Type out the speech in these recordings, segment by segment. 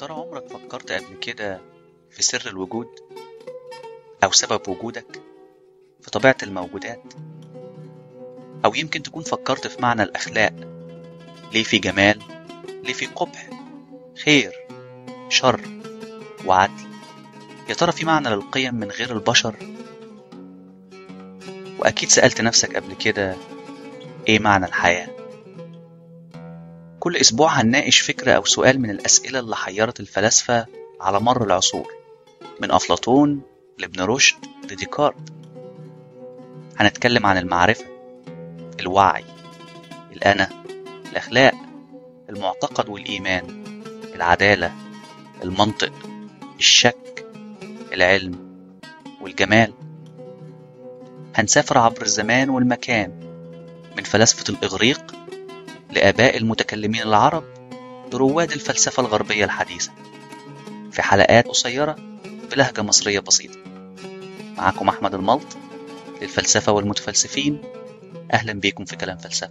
ترى عمرك فكرت قبل كده في سر الوجود أو سبب وجودك في طبيعة الموجودات؟ أو يمكن تكون فكرت في معنى الأخلاق ليه في جمال ليه في قبح خير شر وعدل؟ يا ترى في معنى للقيم من غير البشر؟ وأكيد سألت نفسك قبل كده إيه معنى الحياة؟ كل أسبوع هنناقش فكرة أو سؤال من الأسئلة اللي حيرت الفلاسفة على مر العصور. من أفلاطون لابن رشد لديكارت. هنتكلم عن المعرفة الوعي الأنا الأخلاق المعتقد والإيمان العدالة المنطق الشك العلم والجمال. هنسافر عبر الزمان والمكان من فلاسفة الإغريق لآباء المتكلمين العرب لرواد الفلسفة الغربية الحديثة. في حلقات قصيرة بلهجة مصرية بسيطة. معكم أحمد الملط للفلسفة والمتفلسفين. أهلا بيكم في كلام فلسفة.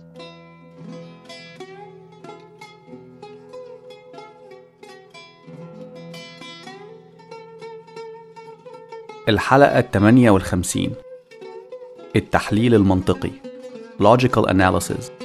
الحلقة الثمانية والخمسين. التحليل المنطقي. Logical Analysis.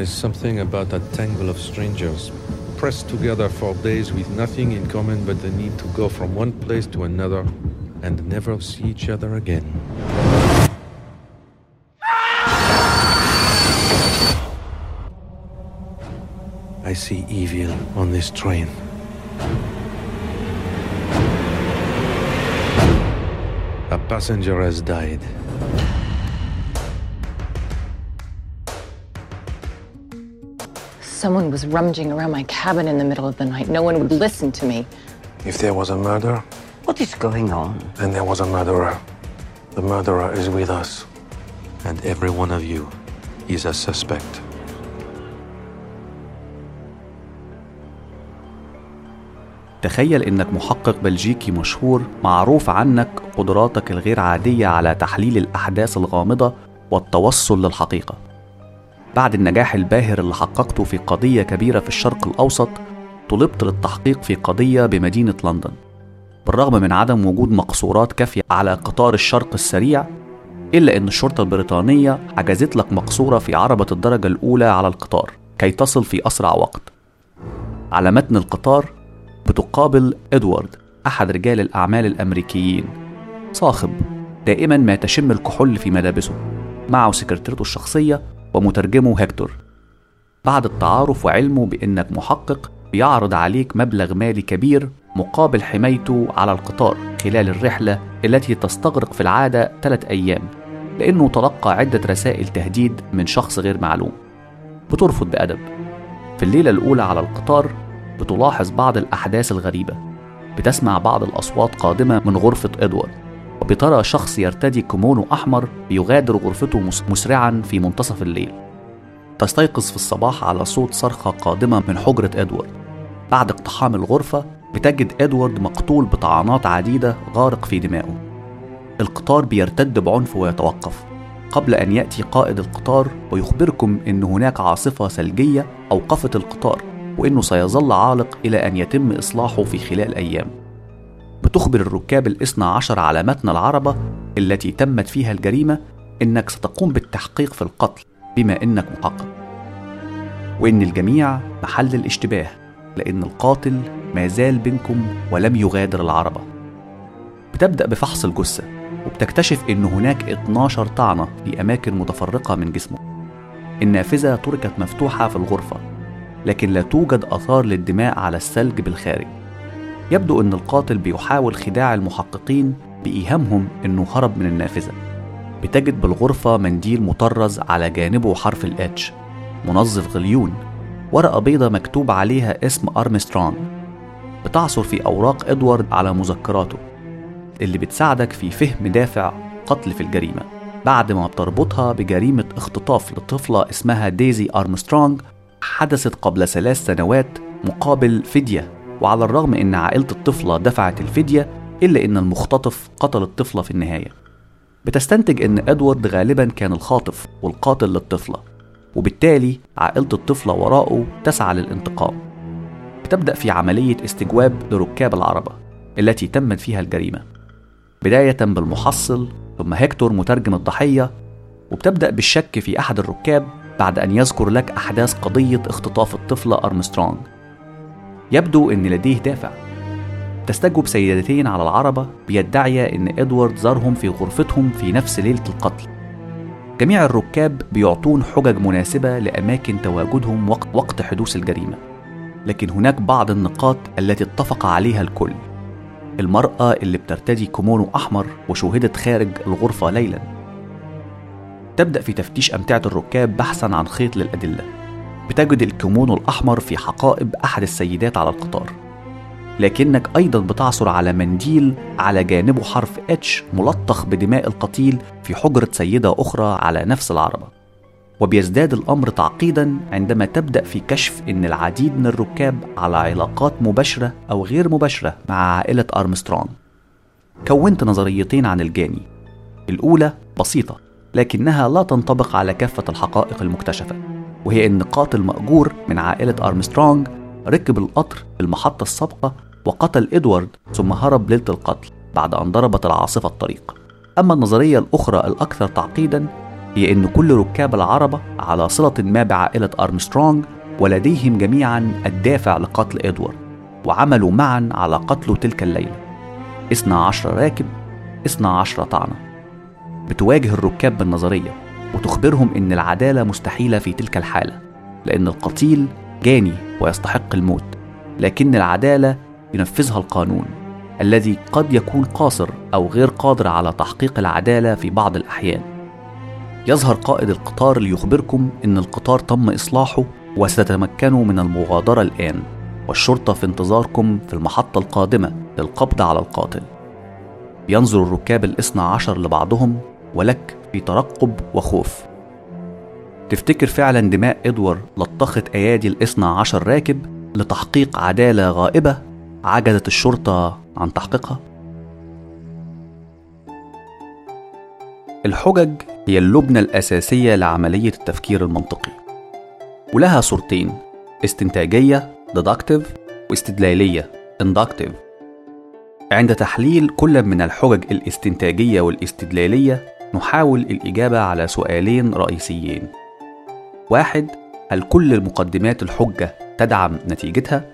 There is something about that tangle of strangers, pressed together for days with nothing in common but the need to go from one place to another and never see each other again. I see evil on this train. A passenger has died. Someone was rummaging around my cabin in the middle of the night. No one would listen to me. If there was a murder, What is going on? then there was a murderer. The murderer is with us. And every one of you is a suspect. تخيل إنك محقق بلجيكي مشهور معروف عنك قدراتك الغير عادية على تحليل الأحداث الغامضة والتوصل للحقيقة بعد النجاح الباهر اللي حققته في قضية كبيرة في الشرق الأوسط طلبت للتحقيق في قضية بمدينة لندن. بالرغم من عدم وجود مقصورات كافية على قطار الشرق السريع إلا أن الشرطة البريطانية حجزت لك مقصورة في عربة الدرجة الأولى على القطار كي تصل في أسرع وقت. على متن القطار بتقابل إدوارد أحد رجال الأعمال الأمريكيين. صاخب دائما ما تشم الكحول في ملابسه. معه سكرتيرته الشخصية ومترجمه هكتور بعد التعارف وعلمه بأنك محقق بيعرض عليك مبلغ مالي كبير مقابل حمايته على القطار خلال الرحلة التي تستغرق في العادة ثلاث أيام لأنه تلقى عدة رسائل تهديد من شخص غير معلوم. بترفض بأدب. في الليلة الأولى على القطار بتلاحظ بعض الأحداث الغريبة. بتسمع بعض الأصوات قادمة من غرفة إدوارد. وبترى شخص يرتدي كيمونو أحمر بيغادر غرفته مس- مسرعا في منتصف الليل. تستيقظ في الصباح على صوت صرخة قادمة من حجرة إدوارد. بعد اقتحام الغرفة بتجد إدوارد مقتول بطعنات عديدة غارق في دمائه. القطار بيرتد بعنف ويتوقف. قبل أن يأتي قائد القطار ويخبركم أن هناك عاصفة ثلجية أوقفت القطار وأنه سيظل عالق إلى أن يتم إصلاحه في خلال أيام. بتخبر الركاب الاثنى عشر على متن العربة التي تمت فيها الجريمة إنك ستقوم بالتحقيق في القتل بما إنك محقق. وإن الجميع محل الاشتباه لأن القاتل ما زال بينكم ولم يغادر العربة بتبدأ بفحص الجثة وبتكتشف إن هناك 12 طعنة في أماكن متفرقة من جسمه. النافذة تركت مفتوحة في الغرفة لكن لا توجد آثار للدماء على الثلج بالخارج. يبدو أن القاتل بيحاول خداع المحققين بإيهامهم أنه هرب من النافذة. بتجد بالغرفة منديل مطرز على جانبه حرف الاتش منظف غليون ورقة بيضة مكتوب عليها اسم أرمسترونج بتعثر في أوراق إدوارد على مذكراته اللي بتساعدك في فهم دافع قتل في الجريمة. بعد ما بتربطها بجريمة اختطاف لطفلة اسمها ديزي أرمسترونج حدثت قبل ثلاث سنوات مقابل فدية. وعلى الرغم إن عائلة الطفلة دفعت الفدية إلا إن المختطف قتل الطفلة في النهاية. بتستنتج إن إدوارد غالبا كان الخاطف والقاتل للطفلة وبالتالي عائلة الطفلة وراءه تسعى للانتقام. بتبدأ في عملية استجواب لركاب العربة التي تمت فيها الجريمة. بداية بالمحصل ثم هيكتور مترجم الضحية وبتبدأ بالشك في أحد الركاب بعد أن يذكر لك أحداث قضية اختطاف الطفلة أرمسترونغ يبدو أن لديه دافع. تستجوب سيدتين على العربة بيدعيا أن إدوارد زارهم في غرفتهم في نفس ليلة القتل. جميع الركاب بيعطون حجج مناسبة لأماكن تواجدهم وقت, وقت حدوث الجريمة. لكن هناك بعض النقاط التي اتفق عليها الكل. المرأة اللي بترتدي كومونو أحمر وشوهدت خارج الغرفة ليلا. تبدأ في تفتيش أمتعة الركاب بحثا عن خيط للأدلة. بتجد الكيمونو الأحمر في حقائب أحد السيدات على القطار. لكنك أيضا بتعثر على منديل على جانبه حرف H ملطخ بدماء القتيل في حجرة سيدة أخرى على نفس العربة. وبيزداد الأمر تعقيدا عندما تبدأ في كشف أن العديد من الركاب على علاقات مباشرة أو غير مباشرة مع عائلة أرمسترونغ. كونت نظريتين عن الجاني. الأولى بسيطة لكنها لا تنطبق على كافة الحقائق المكتشفة. وهي أن قاتل مأجور من عائلة أرمسترونغ ركب القطر في المحطة السابقة وقتل إدوارد ثم هرب ليلة القتل بعد أن ضربت العاصفة الطريق. أما النظرية الأخرى الأكثر تعقيدا هي أن كل ركاب العربة على صلة ما بعائلة أرمسترونغ ولديهم جميعا الدافع لقتل إدوارد وعملوا معا على قتله تلك الليلة. 12 راكب 12 طعنة. بتواجه الركاب بالنظرية. وتخبرهم أن العدالة مستحيلة في تلك الحالة لأن القتيل جاني ويستحق الموت لكن العدالة ينفذها القانون الذي قد يكون قاصر أو غير قادر على تحقيق العدالة في بعض الأحيان. يظهر قائد القطار ليخبركم أن القطار تم إصلاحه وستتمكنوا من المغادرة الآن والشرطة في انتظاركم في المحطة القادمة للقبض على القاتل. ينظر الركاب الاثنى عشر لبعضهم ولك في ترقب وخوف تفتكر فعلا دماء إدوار لطخت أيادي الإثنى عشر راكب لتحقيق عدالة غائبة عجزت الشرطة عن تحقيقها؟ الحجج هي اللبنة الأساسية لعملية التفكير المنطقي ولها صورتين استنتاجية deductive واستدلالية inductive عند تحليل كل من الحجج الاستنتاجية والاستدلالية نحاول الإجابة على سؤالين رئيسيين واحد هل كل المقدمات الحجة تدعم نتيجتها؟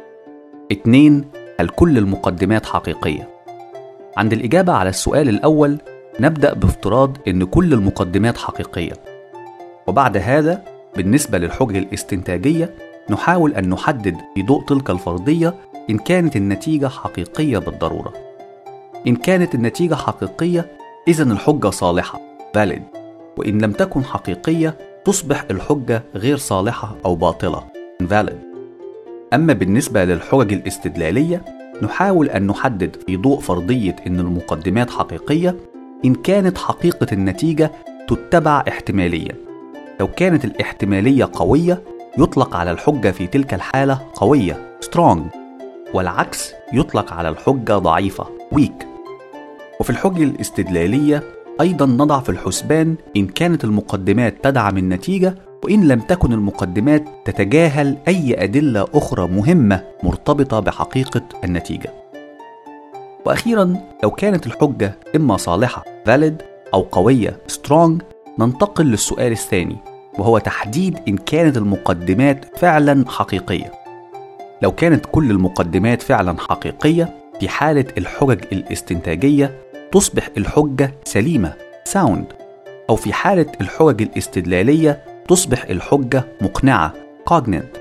اتنين هل كل المقدمات حقيقية؟ عند الإجابة على السؤال الأول نبدأ بافتراض أن كل المقدمات حقيقية وبعد هذا بالنسبة للحجج الاستنتاجية نحاول أن نحدد في ضوء تلك الفرضية إن كانت النتيجة حقيقية بالضرورة إن كانت النتيجة حقيقية إذا الحجة صالحة valid. وإن لم تكن حقيقية تصبح الحجة غير صالحة أو باطلة. Invalid أما بالنسبة للحجج الاستدلالية نحاول أن نحدد في ضوء فرضية أن المقدمات حقيقية إن كانت حقيقة النتيجة تتبع احتماليا. لو كانت الاحتمالية قوية يطلق على الحجة في تلك الحالة قوية strong. والعكس يطلق على الحجة ضعيفة weak. وفي الحجة الاستدلالية أيضا نضع في الحسبان إن كانت المقدمات تدعم النتيجة وإن لم تكن المقدمات تتجاهل أي أدلة أخرى مهمة مرتبطة بحقيقة النتيجة. وأخيرا لو كانت الحجة إما صالحة valid أو قوية strong ننتقل للسؤال الثاني وهو تحديد إن كانت المقدمات فعلا حقيقية. لو كانت كل المقدمات فعلا حقيقية في حالة الحجج الاستنتاجية تصبح الحجة سليمة sound. أو في حالة الحجج الاستدلالية تصبح الحجة مقنعة cognate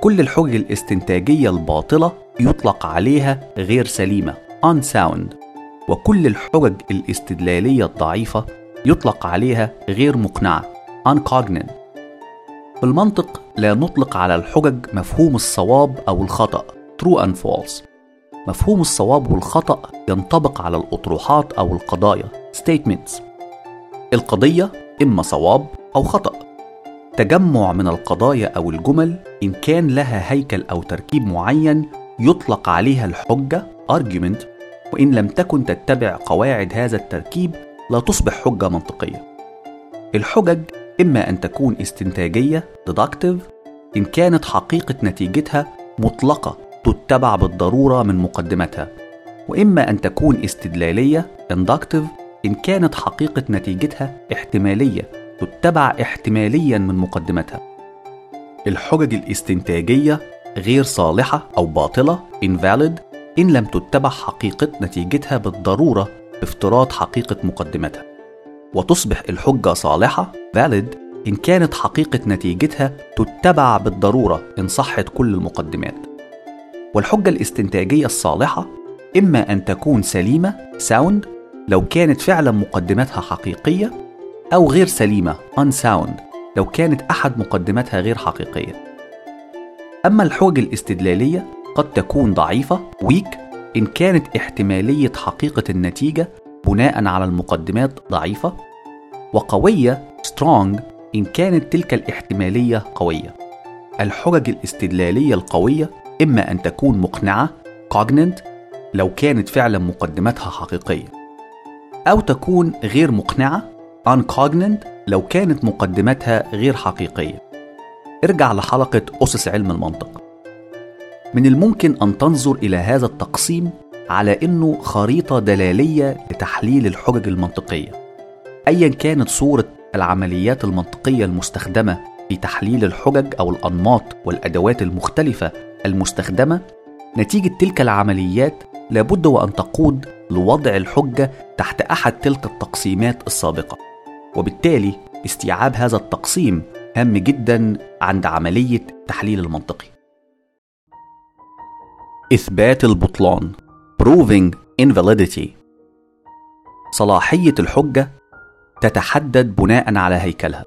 كل الحجج الاستنتاجية الباطلة يطلق عليها غير سليمة unsound. وكل الحجج الاستدلالية الضعيفة يطلق عليها غير مقنعة uncognate في المنطق لا نطلق على الحجج مفهوم الصواب أو الخطأ true and false. مفهوم الصواب والخطأ ينطبق على الأطروحات أو القضايا. Statements. القضية إما صواب أو خطأ. تجمع من القضايا أو الجمل إن كان لها هيكل أو تركيب معين يطلق عليها الحجة argument وإن لم تكن تتبع قواعد هذا التركيب لا تصبح حجة منطقية. الحجج إما أن تكون استنتاجية deductive إن كانت حقيقة نتيجتها مطلقة تتبع بالضرورة من مقدمتها وإما أن تكون استدلالية inductive إن كانت حقيقة نتيجتها احتمالية تتبع احتماليا من مقدمتها. الحجج الاستنتاجية غير صالحة أو باطلة invalid إن لم تتبع حقيقة نتيجتها بالضرورة بافتراض حقيقة مقدمتها. وتصبح الحجة صالحة valid إن كانت حقيقة نتيجتها تتبع بالضرورة إن صحت كل المقدمات. والحجة الاستنتاجية الصالحة إما أن تكون سليمة sound لو كانت فعلا مقدماتها حقيقية أو غير سليمة unsound لو كانت أحد مقدماتها غير حقيقية. أما الحجج الاستدلالية قد تكون ضعيفة weak إن كانت احتمالية حقيقة النتيجة بناء على المقدمات ضعيفة وقوية strong إن كانت تلك الاحتمالية قوية. الحجج الاستدلالية القوية إما أن تكون مقنعة cognant لو كانت فعلا مقدماتها حقيقية. أو تكون غير مقنعة uncognant لو كانت مقدماتها غير حقيقية. ارجع لحلقة أسس علم المنطق. من الممكن أن تنظر إلى هذا التقسيم على أنه خريطة دلالية لتحليل الحجج المنطقية. أيا كانت صورة العمليات المنطقية المستخدمة في تحليل الحجج أو الأنماط والأدوات المختلفة المستخدمة نتيجة تلك العمليات لابد وأن تقود لوضع الحجة تحت أحد تلك التقسيمات السابقة وبالتالي استيعاب هذا التقسيم هام جدا عند عملية التحليل المنطقي. إثبات البطلان Proving Invalidity. صلاحية الحجة تتحدد بناء على هيكلها.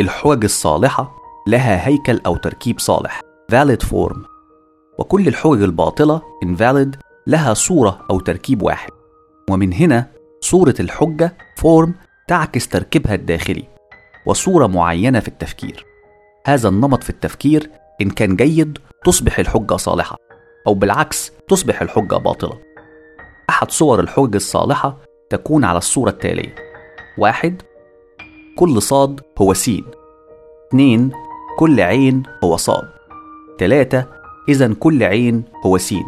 الحجج الصالحة لها هيكل أو تركيب صالح valid form. وكل الحجج الباطلة invalid لها صورة أو تركيب واحد. ومن هنا صورة الحجة form تعكس تركيبها الداخلي وصورة معينة في التفكير. هذا النمط في التفكير إن كان جيد تصبح الحجة صالحة أو بالعكس تصبح الحجة باطلة. أحد صور الحجة الصالحة تكون على الصورة التالية. واحد كل صاد هو سين. اثنين كل عين هو صاد. تلاتة إذا كل عين هو سين.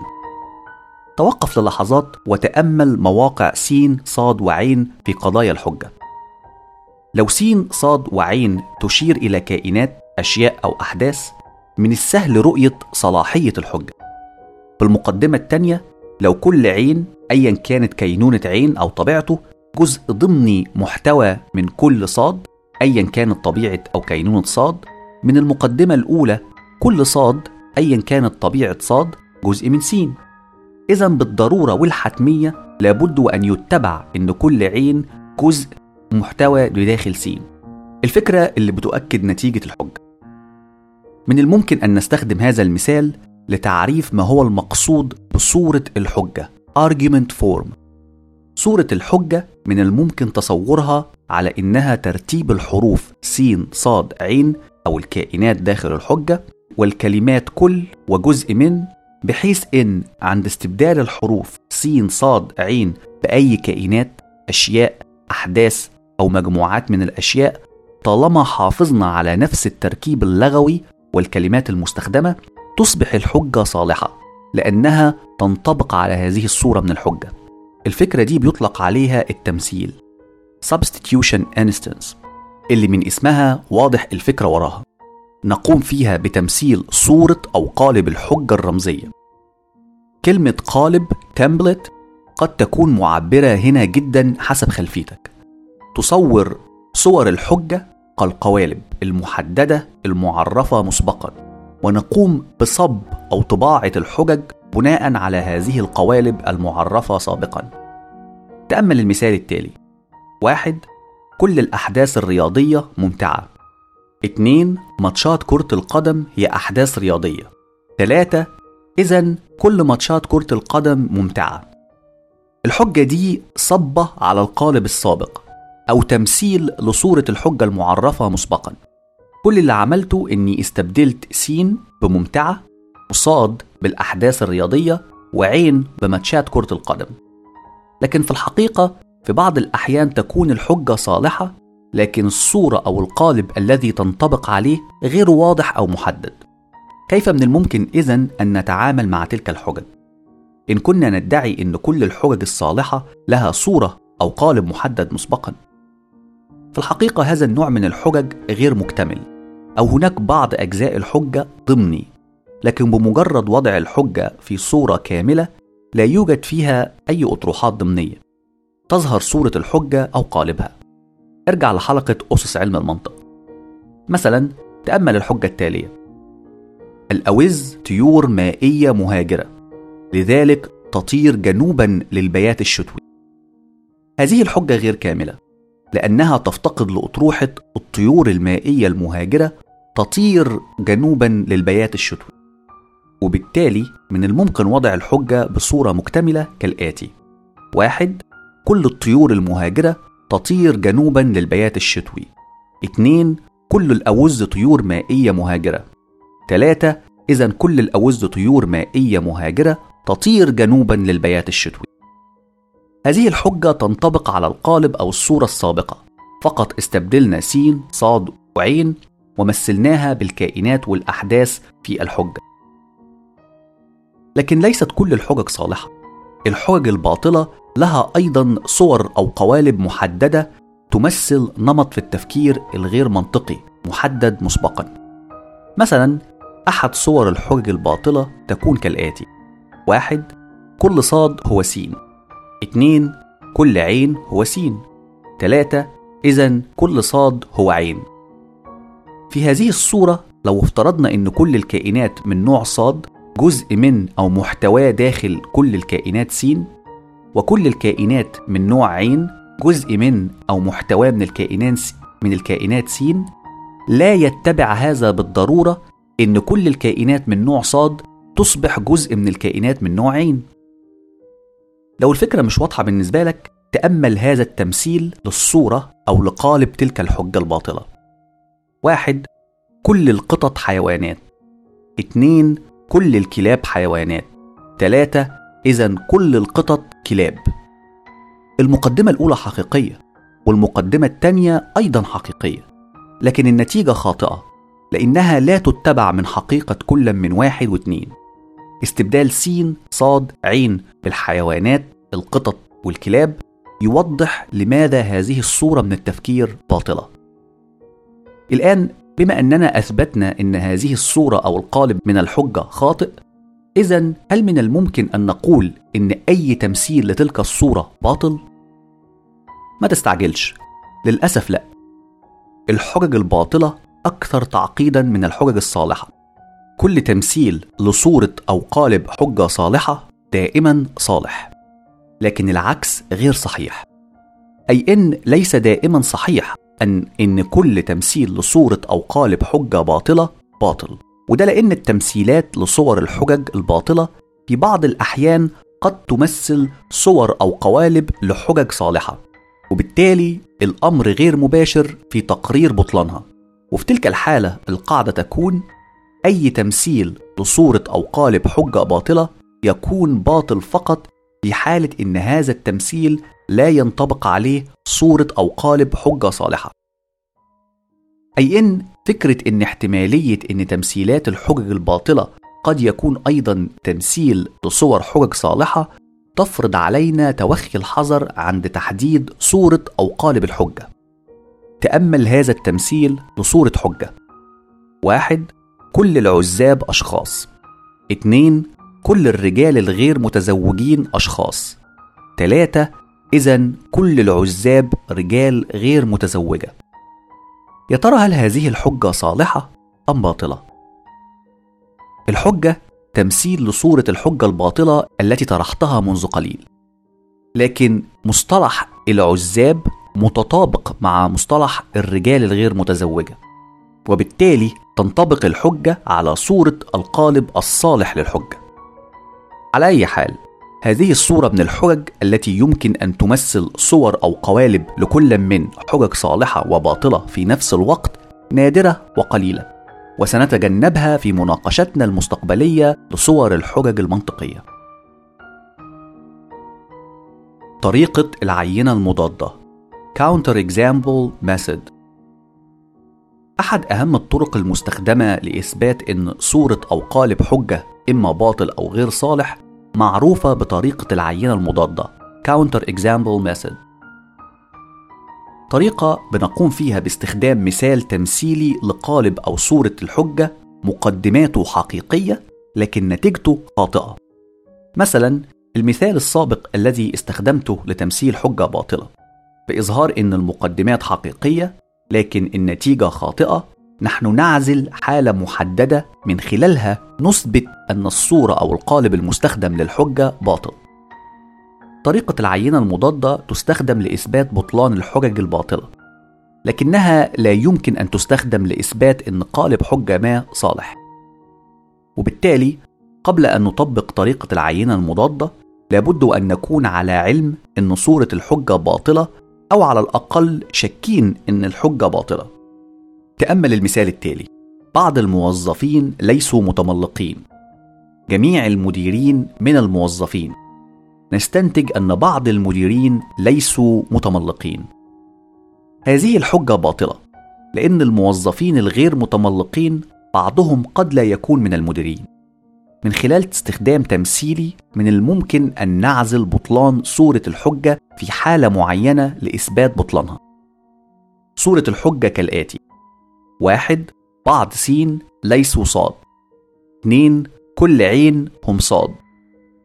توقف للحظات وتأمل مواقع سين صاد وعين في قضايا الحجة. لو سين صاد وعين تشير إلى كائنات أشياء أو أحداث من السهل رؤية صلاحية الحجة. في المقدمة التانية لو كل عين أيا كانت كينونة عين أو طبيعته جزء ضمني محتوى من كل صاد أيا كانت طبيعة أو كينونة صاد من المقدمة الأولى كل صاد أيا كانت طبيعة صاد جزء من سين. إذا بالضرورة والحتمية لابد وأن يتبع أن كل عين جزء محتوى بداخل سين. الفكرة اللي بتؤكد نتيجة الحجة من الممكن أن نستخدم هذا المثال لتعريف ما هو المقصود بصورة الحجة. Argument form. صورة الحجة من الممكن تصورها على إنها ترتيب الحروف س صاد عين أو الكائنات داخل الحجة والكلمات كل وجزء من بحيث إن عند استبدال الحروف س صاد عين بأي كائنات أشياء أحداث أو مجموعات من الأشياء طالما حافظنا على نفس التركيب اللغوي والكلمات المستخدمة تصبح الحجة صالحة لأنها تنطبق على هذه الصورة من الحجة. الفكرة دي بيطلق عليها التمثيل substitution instance اللي من اسمها واضح الفكرة وراها. نقوم فيها بتمثيل صورة أو قالب الحجة الرمزية. كلمة قالب template قد تكون معبرة هنا جدا حسب خلفيتك. تصور صور الحجة كالقوالب المحددة المعرفة مسبقا. ونقوم بصب أو طباعة الحجج بناء على هذه القوالب المعرفة سابقا. تأمل المثال التالي. واحد كل الأحداث الرياضية ممتعة. اتنين ماتشات كرة القدم هي أحداث رياضية. تلاتة إذا كل ماتشات كرة القدم ممتعة. الحجة دي صبة على القالب السابق أو تمثيل لصورة الحجة المعرفة مسبقا. كل اللي عملته إني استبدلت س بممتعة وصاد بالأحداث الرياضية وعين بماتشات كرة القدم. لكن في الحقيقة في بعض الأحيان تكون الحجة صالحة لكن الصورة أو القالب الذي تنطبق عليه غير واضح أو محدد. كيف من الممكن إذن أن نتعامل مع تلك الحجج؟ إن كنا ندعي أن كل الحجج الصالحة لها صورة أو قالب محدد مسبقا. في الحقيقة هذا النوع من الحجج غير مكتمل أو هناك بعض أجزاء الحجة ضمني لكن بمجرد وضع الحجة في صورة كاملة لا يوجد فيها أي أطروحات ضمنية. تظهر صورة الحجة أو قالبها. ارجع لحلقة أسس علم المنطق. مثلا تأمل الحجة التالية. الأوز طيور مائية مهاجرة. لذلك تطير جنوبا للبيات الشتوي. هذه الحجة غير كاملة لأنها تفتقد لأطروحة الطيور المائية المهاجرة تطير جنوبا للبيات الشتوي. وبالتالي من الممكن وضع الحجة بصورة مكتملة كالآتي. واحد كل الطيور المهاجرة تطير جنوبا للبيات الشتوي. اتنين كل الأوز طيور مائية مهاجرة. تلاتة إذا كل الأوز طيور مائية مهاجرة تطير جنوبا للبيات الشتوي. هذه الحجة تنطبق على القالب أو الصورة السابقة. فقط استبدلنا س صاد وعين ومثلناها بالكائنات والأحداث في الحجة. لكن ليست كل الحجج صالحة. الحجج الباطلة لها أيضا صور أو قوالب محددة تمثل نمط في التفكير الغير منطقي محدد مسبقا. مثلا أحد صور الحجج الباطلة تكون كالآتي. واحد كل صاد هو سين. اتنين كل عين هو سين. تلاتة إذا كل صاد هو عين. في هذه الصورة لو افترضنا إن كل الكائنات من نوع صاد جزء من أو محتواه داخل كل الكائنات س وكل الكائنات من نوع عين جزء من أو محتواه من الكائنات من الكائنات س لا يتبع هذا بالضرورة إن كل الكائنات من نوع صاد تصبح جزء من الكائنات من نوع عين. لو الفكرة مش واضحة بالنسبة لك تأمل هذا التمثيل للصورة أو لقالب تلك الحجة الباطلة. واحد كل القطط حيوانات. اتنين كل الكلاب حيوانات. تلاتة إذا كل القطط كلاب. المقدمة الأولى حقيقية والمقدمة الثانية أيضا حقيقية. لكن النتيجة خاطئة لأنها لا تتبع من حقيقة كل من واحد واثنين. استبدال س صاد عين بالحيوانات القطط والكلاب يوضح لماذا هذه الصورة من التفكير باطلة. الآن بما أننا أثبتنا أن هذه الصورة أو القالب من الحجة خاطئ إذا هل من الممكن أن نقول أن أي تمثيل لتلك الصورة باطل؟ ما تستعجلش. للأسف لا. الحجج الباطلة أكثر تعقيدا من الحجج الصالحة. كل تمثيل لصورة أو قالب حجة صالحة دائما صالح. لكن العكس غير صحيح. أي إن ليس دائما صحيح. أن إن كل تمثيل لصورة أو قالب حجة باطلة باطل. وده لأن التمثيلات لصور الحجج الباطلة في بعض الأحيان قد تمثل صور أو قوالب لحجج صالحة. وبالتالي الأمر غير مباشر في تقرير بطلانها. وفي تلك الحالة القاعدة تكون أي تمثيل لصورة أو قالب حجة باطلة يكون باطل فقط في حالة إن هذا التمثيل لا ينطبق عليه صورة أو قالب حجة صالحة. أي إن فكرة إن احتمالية إن تمثيلات الحجج الباطلة قد يكون أيضا تمثيل لصور حجج صالحة تفرض علينا توخي الحذر عند تحديد صورة أو قالب الحجة. تأمل هذا التمثيل لصورة حجة. واحد كل العزاب أشخاص. اتنين كل الرجال الغير متزوجين أشخاص. تلاتة إذا كل العزاب رجال غير متزوجة. يا ترى هل هذه الحجة صالحة أم باطلة؟ الحجة تمثيل لصورة الحجة الباطلة التي طرحتها منذ قليل. لكن مصطلح العزاب متطابق مع مصطلح الرجال الغير متزوجة. وبالتالي تنطبق الحجة على صورة القالب الصالح للحجة. على أي حال، هذه الصورة من الحجج التي يمكن أن تمثل صور أو قوالب لكل من حجج صالحة وباطلة في نفس الوقت نادرة وقليلة. وسنتجنبها في مناقشتنا المستقبلية لصور الحجج المنطقية. طريقة العينة المضادة. Counter Example Method. أحد أهم الطرق المستخدمة لإثبات أن صورة أو قالب حجة إما باطل أو غير صالح معروفة بطريقة العينة المضادة. Counter Example Method. طريقة بنقوم فيها باستخدام مثال تمثيلي لقالب أو صورة الحجة مقدماته حقيقية لكن نتيجته خاطئة. مثلا المثال السابق الذي استخدمته لتمثيل حجة باطلة. بإظهار أن المقدمات حقيقية لكن النتيجة خاطئة نحن نعزل حالة محددة من خلالها نثبت أن الصورة أو القالب المستخدم للحجة باطل. طريقة العينة المضادة تستخدم لإثبات بطلان الحجج الباطلة، لكنها لا يمكن أن تستخدم لإثبات أن قالب حجة ما صالح. وبالتالي قبل أن نطبق طريقة العينة المضادة لابد أن نكون على علم أن صورة الحجة باطلة أو على الأقل شاكين أن الحجة باطلة. تأمل المثال التالي: بعض الموظفين ليسوا متملقين. جميع المديرين من الموظفين. نستنتج أن بعض المديرين ليسوا متملقين. هذه الحجة باطلة، لأن الموظفين الغير متملقين بعضهم قد لا يكون من المديرين. من خلال استخدام تمثيلي من الممكن أن نعزل بطلان صورة الحجة في حالة معينة لإثبات بطلانها. صورة الحجة كالآتي: واحد بعض سين ليسوا صاد. اتنين كل عين هم صاد.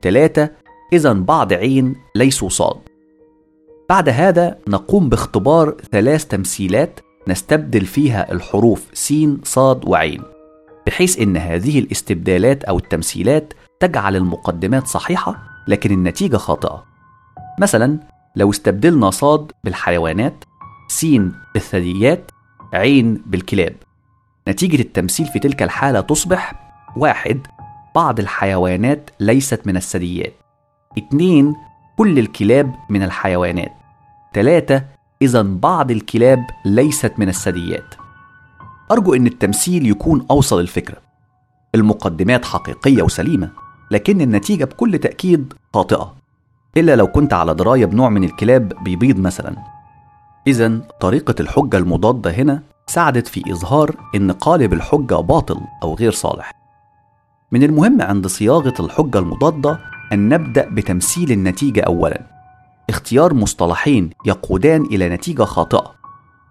تلاتة إذا بعض عين ليسوا صاد. بعد هذا نقوم باختبار ثلاث تمثيلات نستبدل فيها الحروف سين صاد وعين. بحيث إن هذه الاستبدالات أو التمثيلات تجعل المقدمات صحيحة لكن النتيجة خاطئة مثلا لو استبدلنا صاد بالحيوانات سين بالثدييات عين بالكلاب نتيجة التمثيل في تلك الحالة تصبح واحد بعض الحيوانات ليست من الثدييات اتنين كل الكلاب من الحيوانات تلاتة إذا بعض الكلاب ليست من الثدييات أرجو إن التمثيل يكون أوصل الفكرة. المقدمات حقيقية وسليمة، لكن النتيجة بكل تأكيد خاطئة. إلا لو كنت على دراية بنوع من الكلاب بيبيض مثلا. إذا طريقة الحجة المضادة هنا ساعدت في إظهار إن قالب الحجة باطل أو غير صالح. من المهم عند صياغة الحجة المضادة أن نبدأ بتمثيل النتيجة أولا. اختيار مصطلحين يقودان إلى نتيجة خاطئة.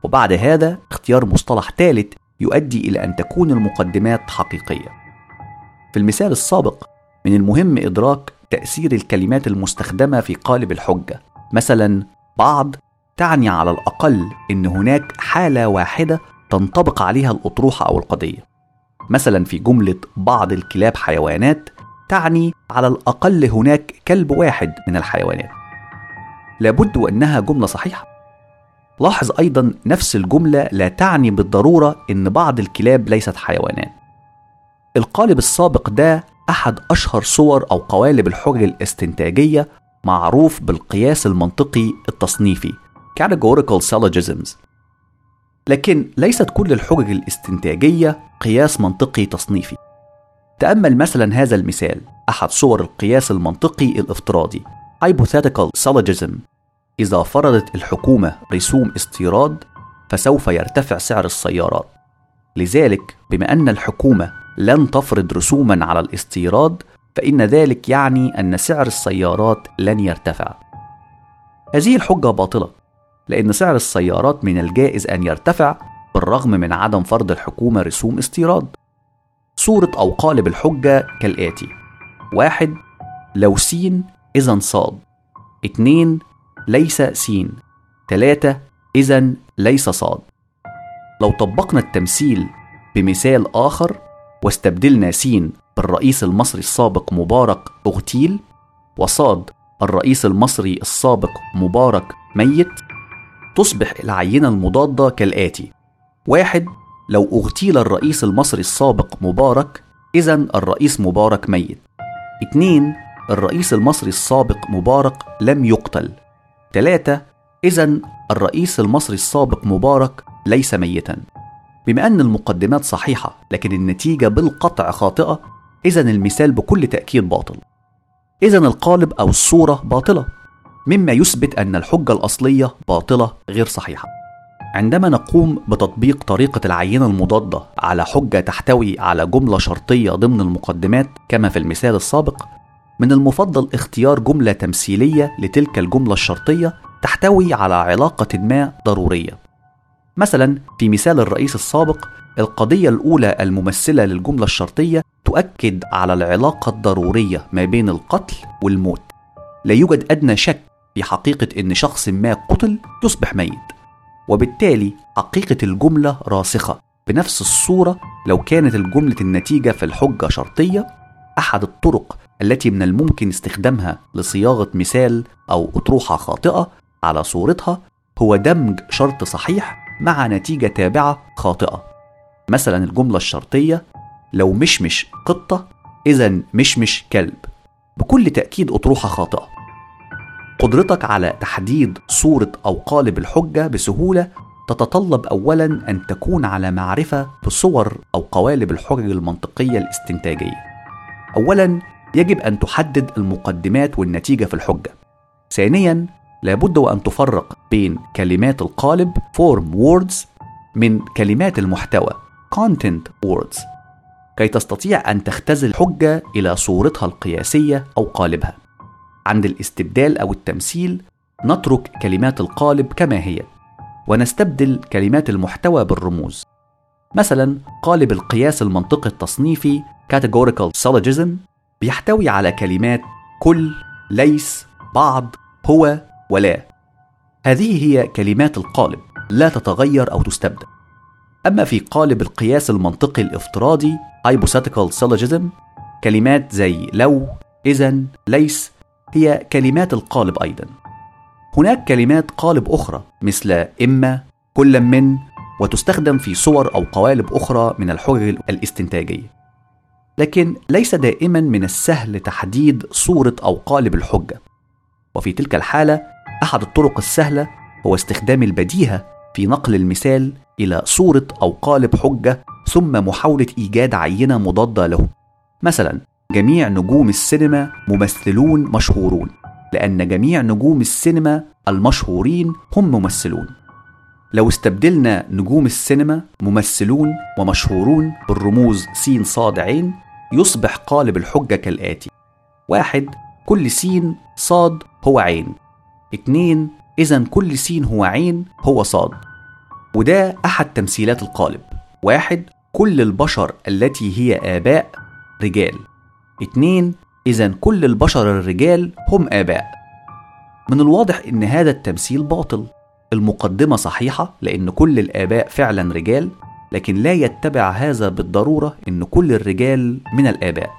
وبعد هذا اختيار مصطلح ثالث يؤدي إلى أن تكون المقدمات حقيقية في المثال السابق من المهم إدراك تأثير الكلمات المستخدمة في قالب الحجة مثلا بعض تعني على الأقل إن هناك حالة واحدة تنطبق عليها الأطروحة أو القضية. مثلا في جملة بعض الكلاب حيوانات تعني على الأقل هناك كلب واحد من الحيوانات. لابد أنها جملة صحيحة. لاحظ أيضا نفس الجملة لا تعني بالضرورة إن بعض الكلاب ليست حيوانات. القالب السابق ده أحد أشهر صور أو قوالب الحجج الاستنتاجية معروف بالقياس المنطقي التصنيفي. Categorical syllogisms لكن ليست كل الحجج الاستنتاجية قياس منطقي تصنيفي تأمل مثلا هذا المثال أحد صور القياس المنطقي الافتراضي hypothetical syllogism إذا فرضت الحكومة رسوم استيراد فسوف يرتفع سعر السيارات. لذلك بما أن الحكومة لن تفرض رسوما على الاستيراد فإن ذلك يعني أن سعر السيارات لن يرتفع. هذه الحجة باطلة لأن سعر السيارات من الجائز أن يرتفع بالرغم من عدم فرض الحكومة رسوم استيراد. صورة أو قالب الحجة كالآتي: واحد لو سين إذا صاد. اتنين ليس سين تلاتة إذا ليس صاد لو طبقنا التمثيل بمثال آخر واستبدلنا سين بالرئيس المصري السابق مبارك أغتيل وصاد الرئيس المصري السابق مبارك ميت تصبح العينة المضادة كالآتي. واحد لو أغتيل الرئيس المصري السابق مبارك إذا الرئيس مبارك ميت. اتنين الرئيس المصري السابق مبارك لم يقتل. ثلاثة إذا الرئيس المصري السابق مبارك ليس ميتا. بما أن المقدمات صحيحة لكن النتيجة بالقطع خاطئة إذا المثال بكل تأكيد باطل. إذا القالب أو الصورة باطلة. مما يثبت أن الحجة الأصلية باطلة غير صحيحة. عندما نقوم بتطبيق طريقة العينة المضادة على حجة تحتوي على جملة شرطية ضمن المقدمات كما في المثال السابق من المفضل اختيار جملة تمثيلية لتلك الجملة الشرطية تحتوي على علاقة ما ضرورية. مثلا في مثال الرئيس السابق القضية الأولى الممثلة للجملة الشرطية تؤكد على العلاقة الضرورية ما بين القتل والموت. لا يوجد أدنى شك في حقيقة أن شخص ما قتل يصبح ميت وبالتالي حقيقة الجملة راسخة. بنفس الصورة لو كانت الجملة النتيجة في الحجة شرطية أحد الطرق التي من الممكن استخدامها لصياغة مثال أو أطروحة خاطئة على صورتها هو دمج شرط صحيح مع نتيجة تابعة خاطئة. مثلا الجملة الشرطية لو مشمش قطة إذا مشمش كلب. بكل تأكيد أطروحة خاطئة. قدرتك على تحديد صورة أو قالب الحجة بسهولة تتطلب أولا أن تكون على معرفة بصور أو قوالب الحجج المنطقية الاستنتاجية. أولا يجب أن تحدد المقدمات والنتيجة في الحجة. ثانيا لابد وأن تفرق بين كلمات القالب form words من كلمات المحتوى content words كي تستطيع أن تختزل الحجة إلى صورتها القياسية أو قالبها. عند الاستبدال أو التمثيل نترك كلمات القالب كما هي ونستبدل كلمات المحتوى بالرموز. مثلا قالب القياس المنطقي التصنيفي categorical syllogism بيحتوي على كلمات كل ليس بعض هو ولا. هذه هي كلمات القالب لا تتغير أو تستبدل. أما في قالب القياس المنطقي الافتراضي hypothetical syllogism كلمات زي لو إذا ليس هي كلمات القالب أيضا. هناك كلمات قالب أخرى مثل إما كل من وتستخدم في صور أو قوالب أخرى من الحجج الاستنتاجية. لكن ليس دائما من السهل تحديد صورة أو قالب الحجة. وفي تلك الحالة أحد الطرق السهلة هو استخدام البديهة في نقل المثال إلى صورة أو قالب حجة ثم محاولة إيجاد عينة مضادة له. مثلا جميع نجوم السينما ممثلون مشهورون لأن جميع نجوم السينما المشهورين هم ممثلون. لو استبدلنا نجوم السينما ممثلون ومشهورون بالرموز س صاد عين يصبح قالب الحجة كالآتي. واحد كل س صاد هو عين. اتنين إذا كل س هو عين هو صاد. وده أحد تمثيلات القالب. واحد كل البشر التي هي آباء رجال. اتنين إذا كل البشر الرجال هم آباء. من الواضح إن هذا التمثيل باطل. المقدمة صحيحة لأن كل الآباء فعلا رجال لكن لا يتبع هذا بالضرورة إن كل الرجال من الآباء.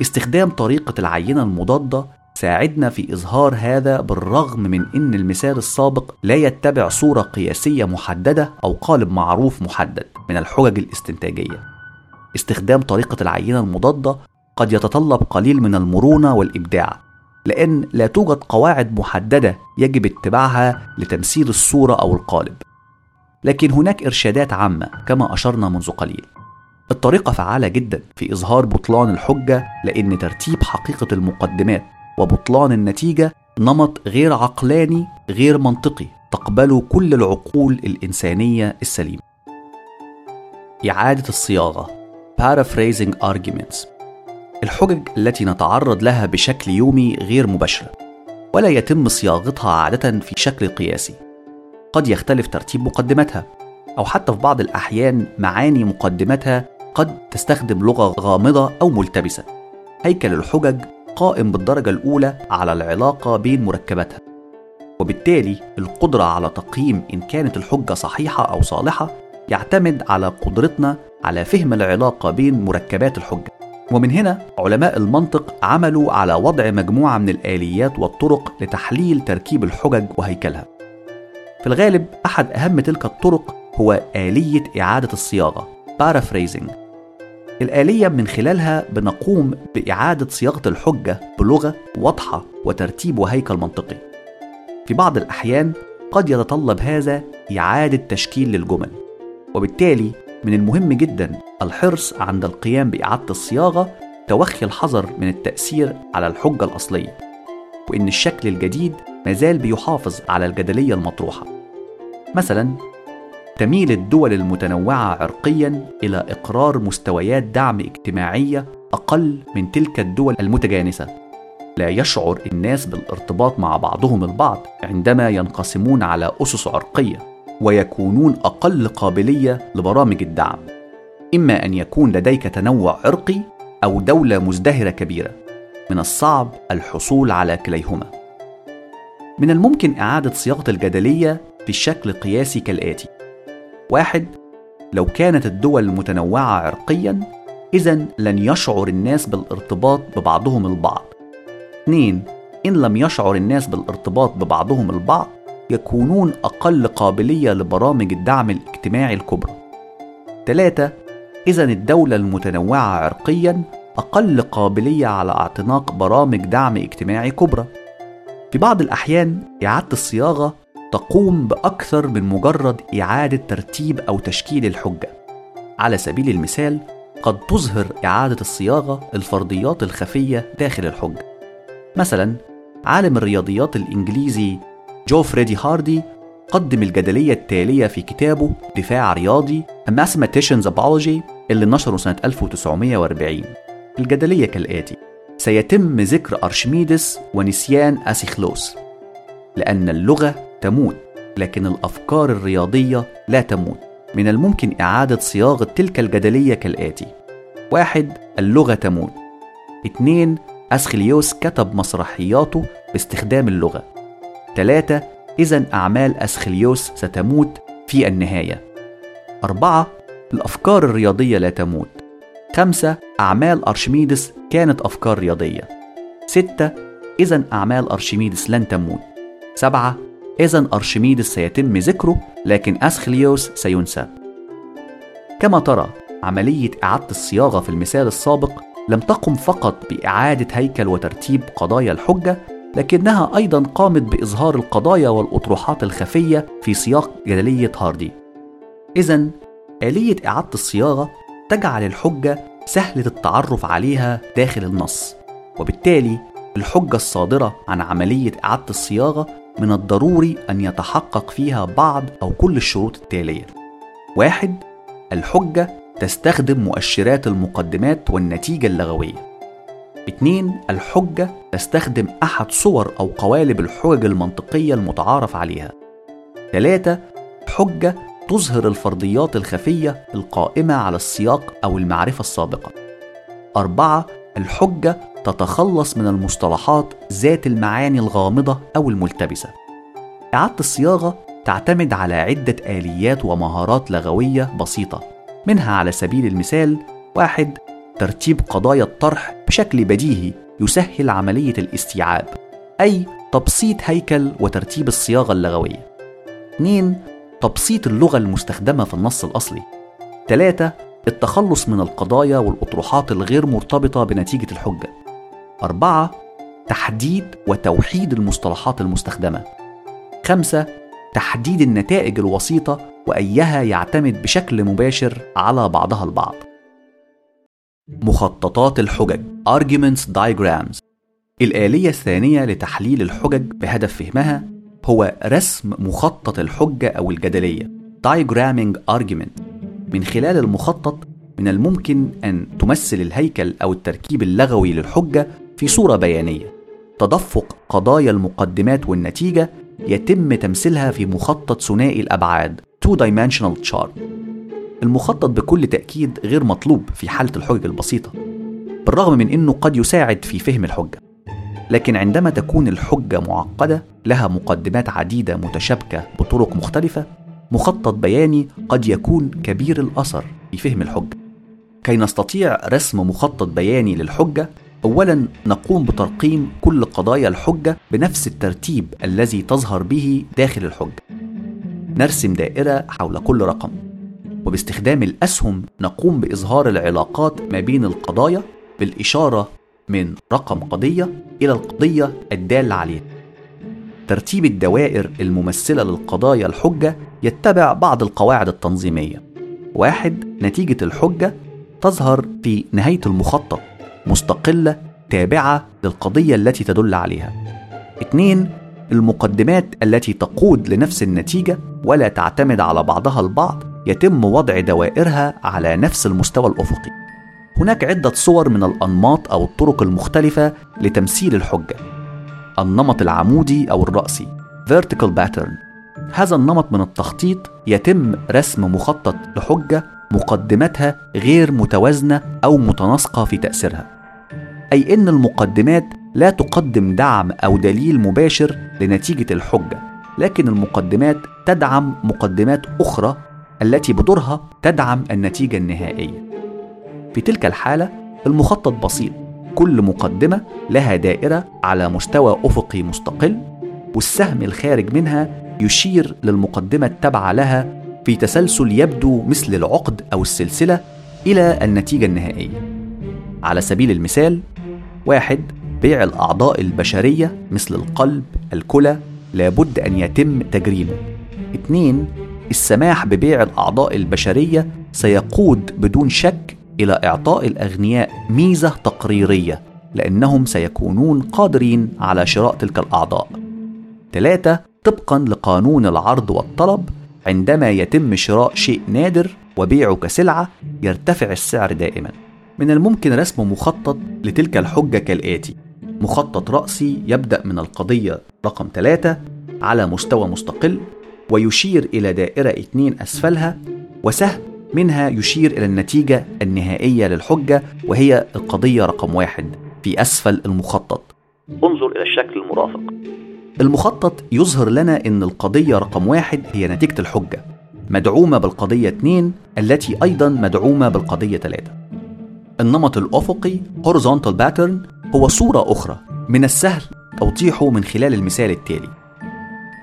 استخدام طريقة العينة المضادة ساعدنا في إظهار هذا بالرغم من أن المثال السابق لا يتبع صورة قياسية محددة أو قالب معروف محدد من الحجج الاستنتاجية. استخدام طريقة العينة المضادة قد يتطلب قليل من المرونة والإبداع لأن لا توجد قواعد محددة يجب اتباعها لتمثيل الصورة أو القالب. لكن هناك إرشادات عامة كما أشرنا منذ قليل. الطريقة فعالة جدا في إظهار بطلان الحجة لأن ترتيب حقيقة المقدمات وبطلان النتيجة نمط غير عقلاني غير منطقي تقبله كل العقول الإنسانية السليمة. إعادة الصياغة. Paraphrasing Arguments. الحجج التي نتعرض لها بشكل يومي غير مباشرة ولا يتم صياغتها عادة في شكل قياسي. قد يختلف ترتيب مقدماتها أو حتى في بعض الأحيان معاني مقدماتها قد تستخدم لغة غامضة أو ملتبسة. هيكل الحجج قائم بالدرجة الأولى على العلاقة بين مركباتها وبالتالي القدرة على تقييم إن كانت الحجة صحيحة أو صالحة يعتمد على قدرتنا على فهم العلاقة بين مركبات الحجة. ومن هنا علماء المنطق عملوا على وضع مجموعة من الآليات والطرق لتحليل تركيب الحجج وهيكلها في الغالب أحد أهم تلك الطرق هو آلية إعادة الصياغة paraphrasing الآلية من خلالها بنقوم بإعادة صياغة الحجة بلغة واضحة وترتيب وهيكل منطقي. في بعض الأحيان قد يتطلب هذا إعادة تشكيل للجمل، وبالتالي من المهم جدا الحرص عند القيام بإعادة الصياغة توخي الحذر من التأثير على الحجة الأصلية وإن الشكل الجديد مازال بيحافظ على الجدلية المطروحة. مثلا تميل الدول المتنوعة عرقيا إلى إقرار مستويات دعم اجتماعية أقل من تلك الدول المتجانسة. لا يشعر الناس بالارتباط مع بعضهم البعض عندما ينقسمون على أسس عرقية. ويكونون أقل قابلية لبرامج الدعم. إما أن يكون لديك تنوع عرقي أو دولة مزدهرة كبيرة. من الصعب الحصول على كليهما. من الممكن إعادة صياغة الجدلية بشكل قياسي كالآتي. واحد لو كانت الدول متنوعة عرقيا إذا لن يشعر الناس بالارتباط ببعضهم البعض. اثنين إن لم يشعر الناس بالارتباط ببعضهم البعض يكونون أقل قابلية لبرامج الدعم الاجتماعي الكبرى. ثلاثة إذا الدولة المتنوعة عرقيا أقل قابلية على اعتناق برامج دعم اجتماعي كبرى. في بعض الأحيان إعادة الصياغة تقوم بأكثر من مجرد إعادة ترتيب أو تشكيل الحجة. على سبيل المثال قد تظهر إعادة الصياغة الفرضيات الخفية داخل الحجة. مثلا عالم الرياضيات الإنجليزي جو فريدي هاردي قدم الجدلية التالية في كتابه دفاع رياضي A Mathematician's Apology اللي نشره سنة 1940 الجدلية كالآتي سيتم ذكر أرشميدس ونسيان أسيخلوس لأن اللغة تموت لكن الأفكار الرياضية لا تموت. من الممكن إعادة صياغة تلك الجدلية كالآتي واحد اللغة تموت. اثنين أسخليوس كتب مسرحياته باستخدام اللغة. ثلاثة إذا أعمال أسخليوس ستموت في النهاية. أربعة الأفكار الرياضية لا تموت. خمسة أعمال أرشميدس كانت أفكار رياضية. ستة إذا أعمال أرشميدس لن تموت. سبعة إذا أرشميدس سيتم ذكره لكن أسخليوس سينسى. كما ترى عملية إعادة الصياغة في المثال السابق لم تقم فقط بإعادة هيكل وترتيب قضايا الحجة لكنها أيضا قامت بإظهار القضايا والأطروحات الخفية في سياق جدلية هاردي. إذا آلية إعادة الصياغة تجعل الحجة سهلة التعرف عليها داخل النص وبالتالي الحجة الصادرة عن عملية إعادة الصياغة من الضروري أن يتحقق فيها بعض أو كل الشروط التالية. واحد الحجة تستخدم مؤشرات المقدمات والنتيجة اللغوية. اتنين الحجة تستخدم أحد صور أو قوالب الحجج المنطقية المتعارف عليها. ثلاثة حجة تظهر الفرضيات الخفية القائمة على السياق أو المعرفة السابقة. أربعة الحجة تتخلص من المصطلحات ذات المعاني الغامضة أو الملتبسة. إعادة الصياغة تعتمد على عدة آليات ومهارات لغوية بسيطة منها على سبيل المثال واحد ترتيب قضايا الطرح بشكل بديهي يسهل عملية الاستيعاب أي تبسيط هيكل وترتيب الصياغة اللغوية 2. تبسيط اللغة المستخدمة في النص الأصلي 3. التخلص من القضايا والأطروحات الغير مرتبطة بنتيجة الحجة 4. تحديد وتوحيد المصطلحات المستخدمة 5. تحديد النتائج الوسيطة وأيها يعتمد بشكل مباشر على بعضها البعض مخططات الحجج. Arguments Diagrams. الآلية الثانية لتحليل الحجج بهدف فهمها هو رسم مخطط الحجة أو الجدلية. Diagramming Argument. من خلال المخطط من الممكن أن تمثل الهيكل أو التركيب اللغوي للحجة في صورة بيانية. تدفق قضايا المقدمات والنتيجة يتم تمثيلها في مخطط ثنائي الأبعاد. Two Dimensional Chart. المخطط بكل تأكيد غير مطلوب في حالة الحجج البسيطة بالرغم من أنه قد يساعد في فهم الحجة. لكن عندما تكون الحجة معقدة لها مقدمات عديدة متشابكة بطرق مختلفة مخطط بياني قد يكون كبير الأثر في فهم الحجة. كي نستطيع رسم مخطط بياني للحجة أولا نقوم بترقيم كل قضايا الحجة بنفس الترتيب الذي تظهر به داخل الحجة. نرسم دائرة حول كل رقم. وباستخدام الأسهم نقوم بإظهار العلاقات ما بين القضايا بالإشارة من رقم قضية إلى القضية الدالة عليها. ترتيب الدوائر الممثلة للقضايا الحجة يتبع بعض القواعد التنظيمية. واحد نتيجة الحجة تظهر في نهاية المخطط مستقلة تابعة للقضية التي تدل عليها اثنين المقدمات التي تقود لنفس النتيجة ولا تعتمد على بعضها البعض يتم وضع دوائرها على نفس المستوى الأفقي. هناك عدة صور من الأنماط أو الطرق المختلفة لتمثيل الحجة. النمط العمودي أو الرأسي vertical pattern. هذا النمط من التخطيط يتم رسم مخطط لحجة مقدماتها غير متوازنة أو متناسقة في تأثيرها. أي إن المقدمات لا تقدم دعم أو دليل مباشر لنتيجة الحجة لكن المقدمات تدعم مقدمات أخرى التي بدورها تدعم النتيجة النهائية. في تلك الحالة المخطط بسيط. كل مقدمة لها دائرة على مستوى أفقي مستقل والسهم الخارج منها يشير للمقدمة التابعة لها في تسلسل يبدو مثل العقد أو السلسلة إلى النتيجة النهائية. على سبيل المثال واحد بيع الأعضاء البشرية مثل القلب الكلى لابد أن يتم تجريمه. اثنين السماح ببيع الأعضاء البشرية سيقود بدون شك إلى إعطاء الأغنياء ميزة تقريرية لأنهم سيكونون قادرين على شراء تلك الأعضاء. ثلاثة طبقا لقانون العرض والطلب عندما يتم شراء شيء نادر وبيعه كسلعة يرتفع السعر دائما. من الممكن رسم مخطط لتلك الحجة كالآتي. مخطط رأسي يبدأ من القضية رقم ثلاثة على مستوى مستقل ويشير إلى دائرة اثنين أسفلها وسهم منها يشير إلى النتيجة النهائية للحجة وهي القضية رقم واحد في أسفل المخطط. انظر إلى الشكل المرافق. المخطط يظهر لنا أن القضية رقم واحد هي نتيجة الحجة مدعومة بالقضية 2 التي أيضا مدعومة بالقضية 3 النمط الأفقي horizontal pattern هو صورة أخرى من السهل توضيحه من خلال المثال التالي.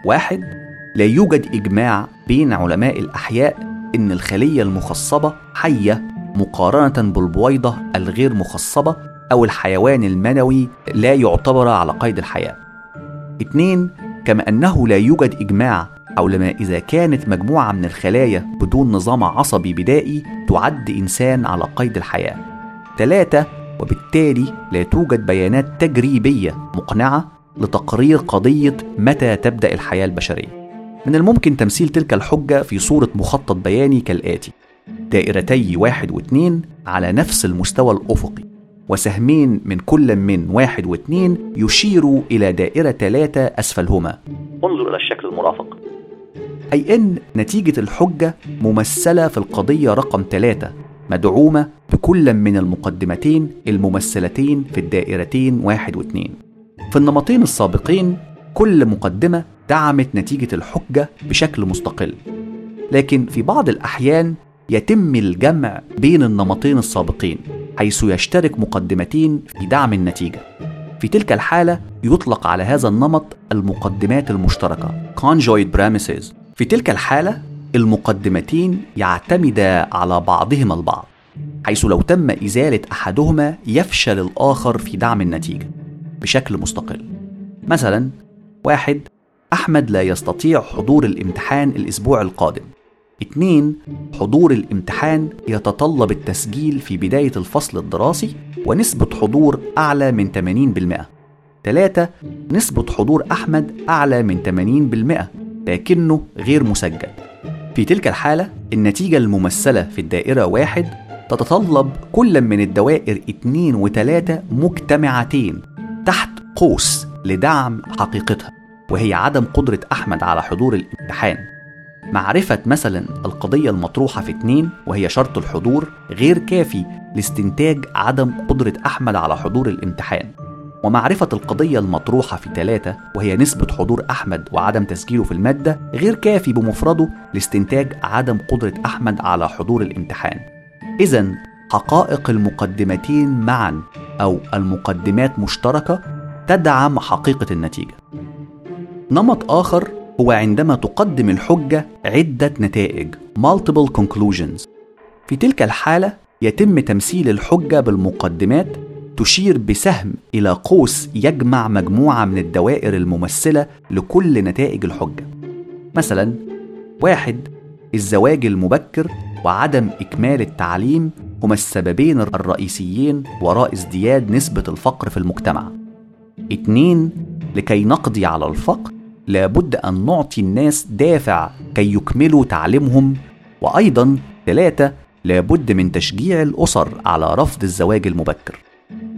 واحد لا يوجد إجماع بين علماء الأحياء إن الخلية المخصبة حية مقارنة بالبويضة الغير مخصبة أو الحيوان المنوي لا يعتبر على قيد الحياة. اثنين كما أنه لا يوجد إجماع ما إذا كانت مجموعة من الخلايا بدون نظام عصبي بدائي تعد إنسان على قيد الحياة. ثلاثة وبالتالي لا توجد بيانات تجريبية مقنعة لتقرير قضية متى تبدأ الحياة البشرية. من الممكن تمثيل تلك الحجة في صورة مخطط بياني كالآتي. دائرتي واحد واثنين على نفس المستوى الأفقي وسهمين من كل من واحد واثنين يشيروا إلى دائرة ثلاثة أسفلهما. انظر إلى الشكل المرافق. أي أن نتيجة الحجة ممثلة في القضية رقم ثلاثة مدعومة بكل من المقدمتين الممثلتين في الدائرتين واحد واثنين في النمطين السابقين كل مقدمة دعمت نتيجة الحجة بشكل مستقل. لكن في بعض الأحيان يتم الجمع بين النمطين السابقين حيث يشترك مقدمتين في دعم النتيجة. في تلك الحالة يطلق على هذا النمط المقدمات المشتركة conjoint premises. في تلك الحالة المقدمتين يعتمدا على بعضهما البعض حيث لو تم إزالة أحدهما يفشل الآخر في دعم النتيجة بشكل مستقل. مثلا واحد أحمد لا يستطيع حضور الامتحان الأسبوع القادم. اثنين حضور الامتحان يتطلب التسجيل في بداية الفصل الدراسي ونسبة حضور أعلى من 80% ثلاثة نسبة حضور أحمد أعلى من 80% لكنه غير مسجل. في تلك الحالة النتيجة الممثلة في الدائرة واحد تتطلب كل من الدوائر اتنين وتلاتة مجتمعتين تحت قوس لدعم حقيقتها. وهي عدم قدرة أحمد على حضور الامتحان. معرفة مثلا القضية المطروحة في اتنين وهي شرط الحضور غير كافي لاستنتاج عدم قدرة أحمد على حضور الامتحان. ومعرفة القضية المطروحة في ثلاثة وهي نسبة حضور أحمد وعدم تسجيله في المادة غير كافي بمفرده لاستنتاج عدم قدرة أحمد على حضور الامتحان. إذا حقائق المقدمتين معا أو المقدمات مشتركة تدعم حقيقة النتيجة. نمط آخر هو عندما تقدم الحجة عدة نتائج multiple conclusions في تلك الحالة يتم تمثيل الحجة بالمقدمات تشير بسهم إلى قوس يجمع مجموعة من الدوائر الممثلة لكل نتائج الحجة مثلا واحد الزواج المبكر وعدم إكمال التعليم هما السببين الرئيسيين وراء ازدياد نسبة الفقر في المجتمع. اتنين لكي نقضي على الفقر لابد أن نعطي الناس دافع كي يكملوا تعليمهم. وأيضا ثلاثة لابد من تشجيع الأسر على رفض الزواج المبكر.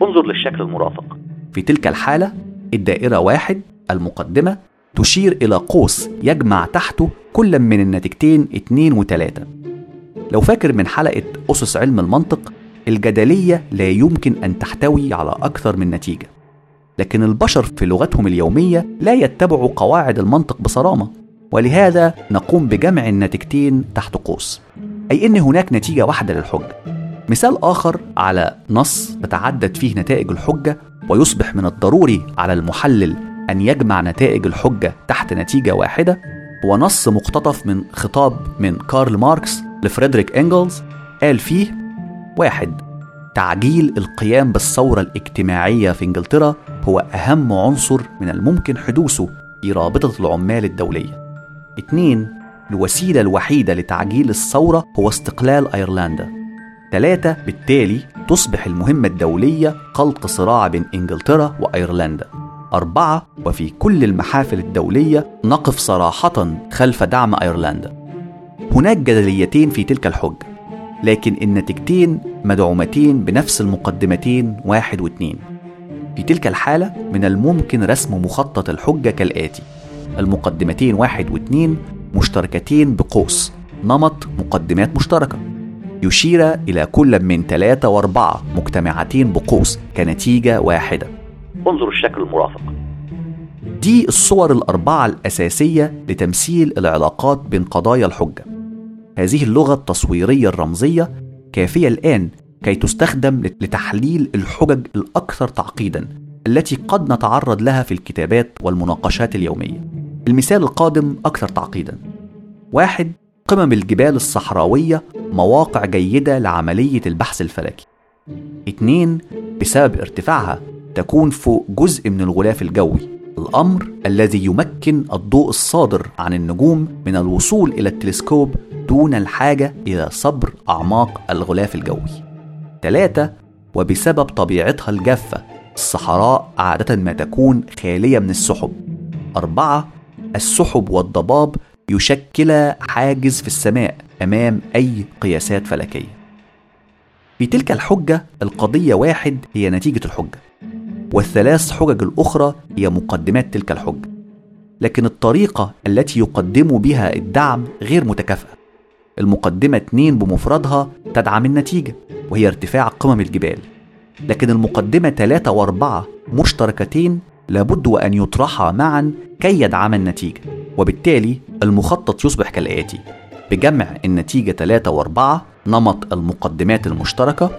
انظر للشكل المرافق. في تلك الحالة الدائرة واحد المقدمة تشير إلى قوس يجمع تحته كل من النتيجتين اتنين وتلاتة. لو فاكر من حلقة أسس علم المنطق الجدلية لا يمكن أن تحتوي على أكثر من نتيجة. لكن البشر في لغتهم اليومية لا يتبعوا قواعد المنطق بصرامة ولهذا نقوم بجمع النتيجتين تحت قوس. أي إن هناك نتيجة واحدة للحجة. مثال آخر على نص تتعدد فيه نتائج الحجة ويصبح من الضروري على المحلل أن يجمع نتائج الحجة تحت نتيجة واحدة هو نص مقتطف من خطاب من كارل ماركس لفريدريك إنجلز قال فيه واحد تعجيل القيام بالثورة الاجتماعية في إنجلترا هو أهم عنصر من الممكن حدوثه في رابطة العمال الدولية. اثنين الوسيلة الوحيدة لتعجيل الثورة هو استقلال أيرلندا. ثلاثة بالتالي تصبح المهمة الدولية خلق صراع بين إنجلترا وأيرلندا. أربعة وفي كل المحافل الدولية نقف صراحة خلف دعم أيرلندا. هناك جدليتين في تلك الحجة لكن النتيجتين مدعومتين بنفس المقدمتين واحد واثنين. في تلك الحالة من الممكن رسم مخطط الحجة كالآتي. المقدمتين واحد واثنين مشتركتين بقوس. نمط مقدمات مشتركة. يشير إلى كل من ثلاثة وأربعة مجتمعتين بقوس كنتيجة واحدة. انظر الشكل المرافق. دي الصور الأربعة الأساسية لتمثيل العلاقات بين قضايا الحجة. هذه اللغة التصويرية الرمزية كافية الآن كي تستخدم لتحليل الحجج الأكثر تعقيدا التي قد نتعرض لها في الكتابات والمناقشات اليومية. المثال القادم أكثر تعقيدا. واحد قمم الجبال الصحراوية مواقع جيدة لعملية البحث الفلكي. اتنين بسبب ارتفاعها تكون فوق جزء من الغلاف الجوي الأمر الذي يمكن الضوء الصادر عن النجوم من الوصول إلى التلسكوب دون الحاجة إلى صبر أعماق الغلاف الجوي. ثلاثة وبسبب طبيعتها الجافة الصحراء عادة ما تكون خالية من السحب. أربعة السحب والضباب يشكل حاجز في السماء أمام أي قياسات فلكية. في تلك الحجة القضية واحد هي نتيجة الحجة والثلاث حجج الأخرى هي مقدمات تلك الحجة لكن الطريقة التي يقدم بها الدعم غير متكافئة المقدمة اتنين بمفردها تدعم النتيجة وهي ارتفاع قمم الجبال. لكن المقدمة ثلاثة وأربعة مشتركتين لابد وأن يطرحا معا كي يدعم النتيجة وبالتالي المخطط يصبح كالآتي. بجمع النتيجة ثلاثة وأربعة نمط المقدمات المشتركة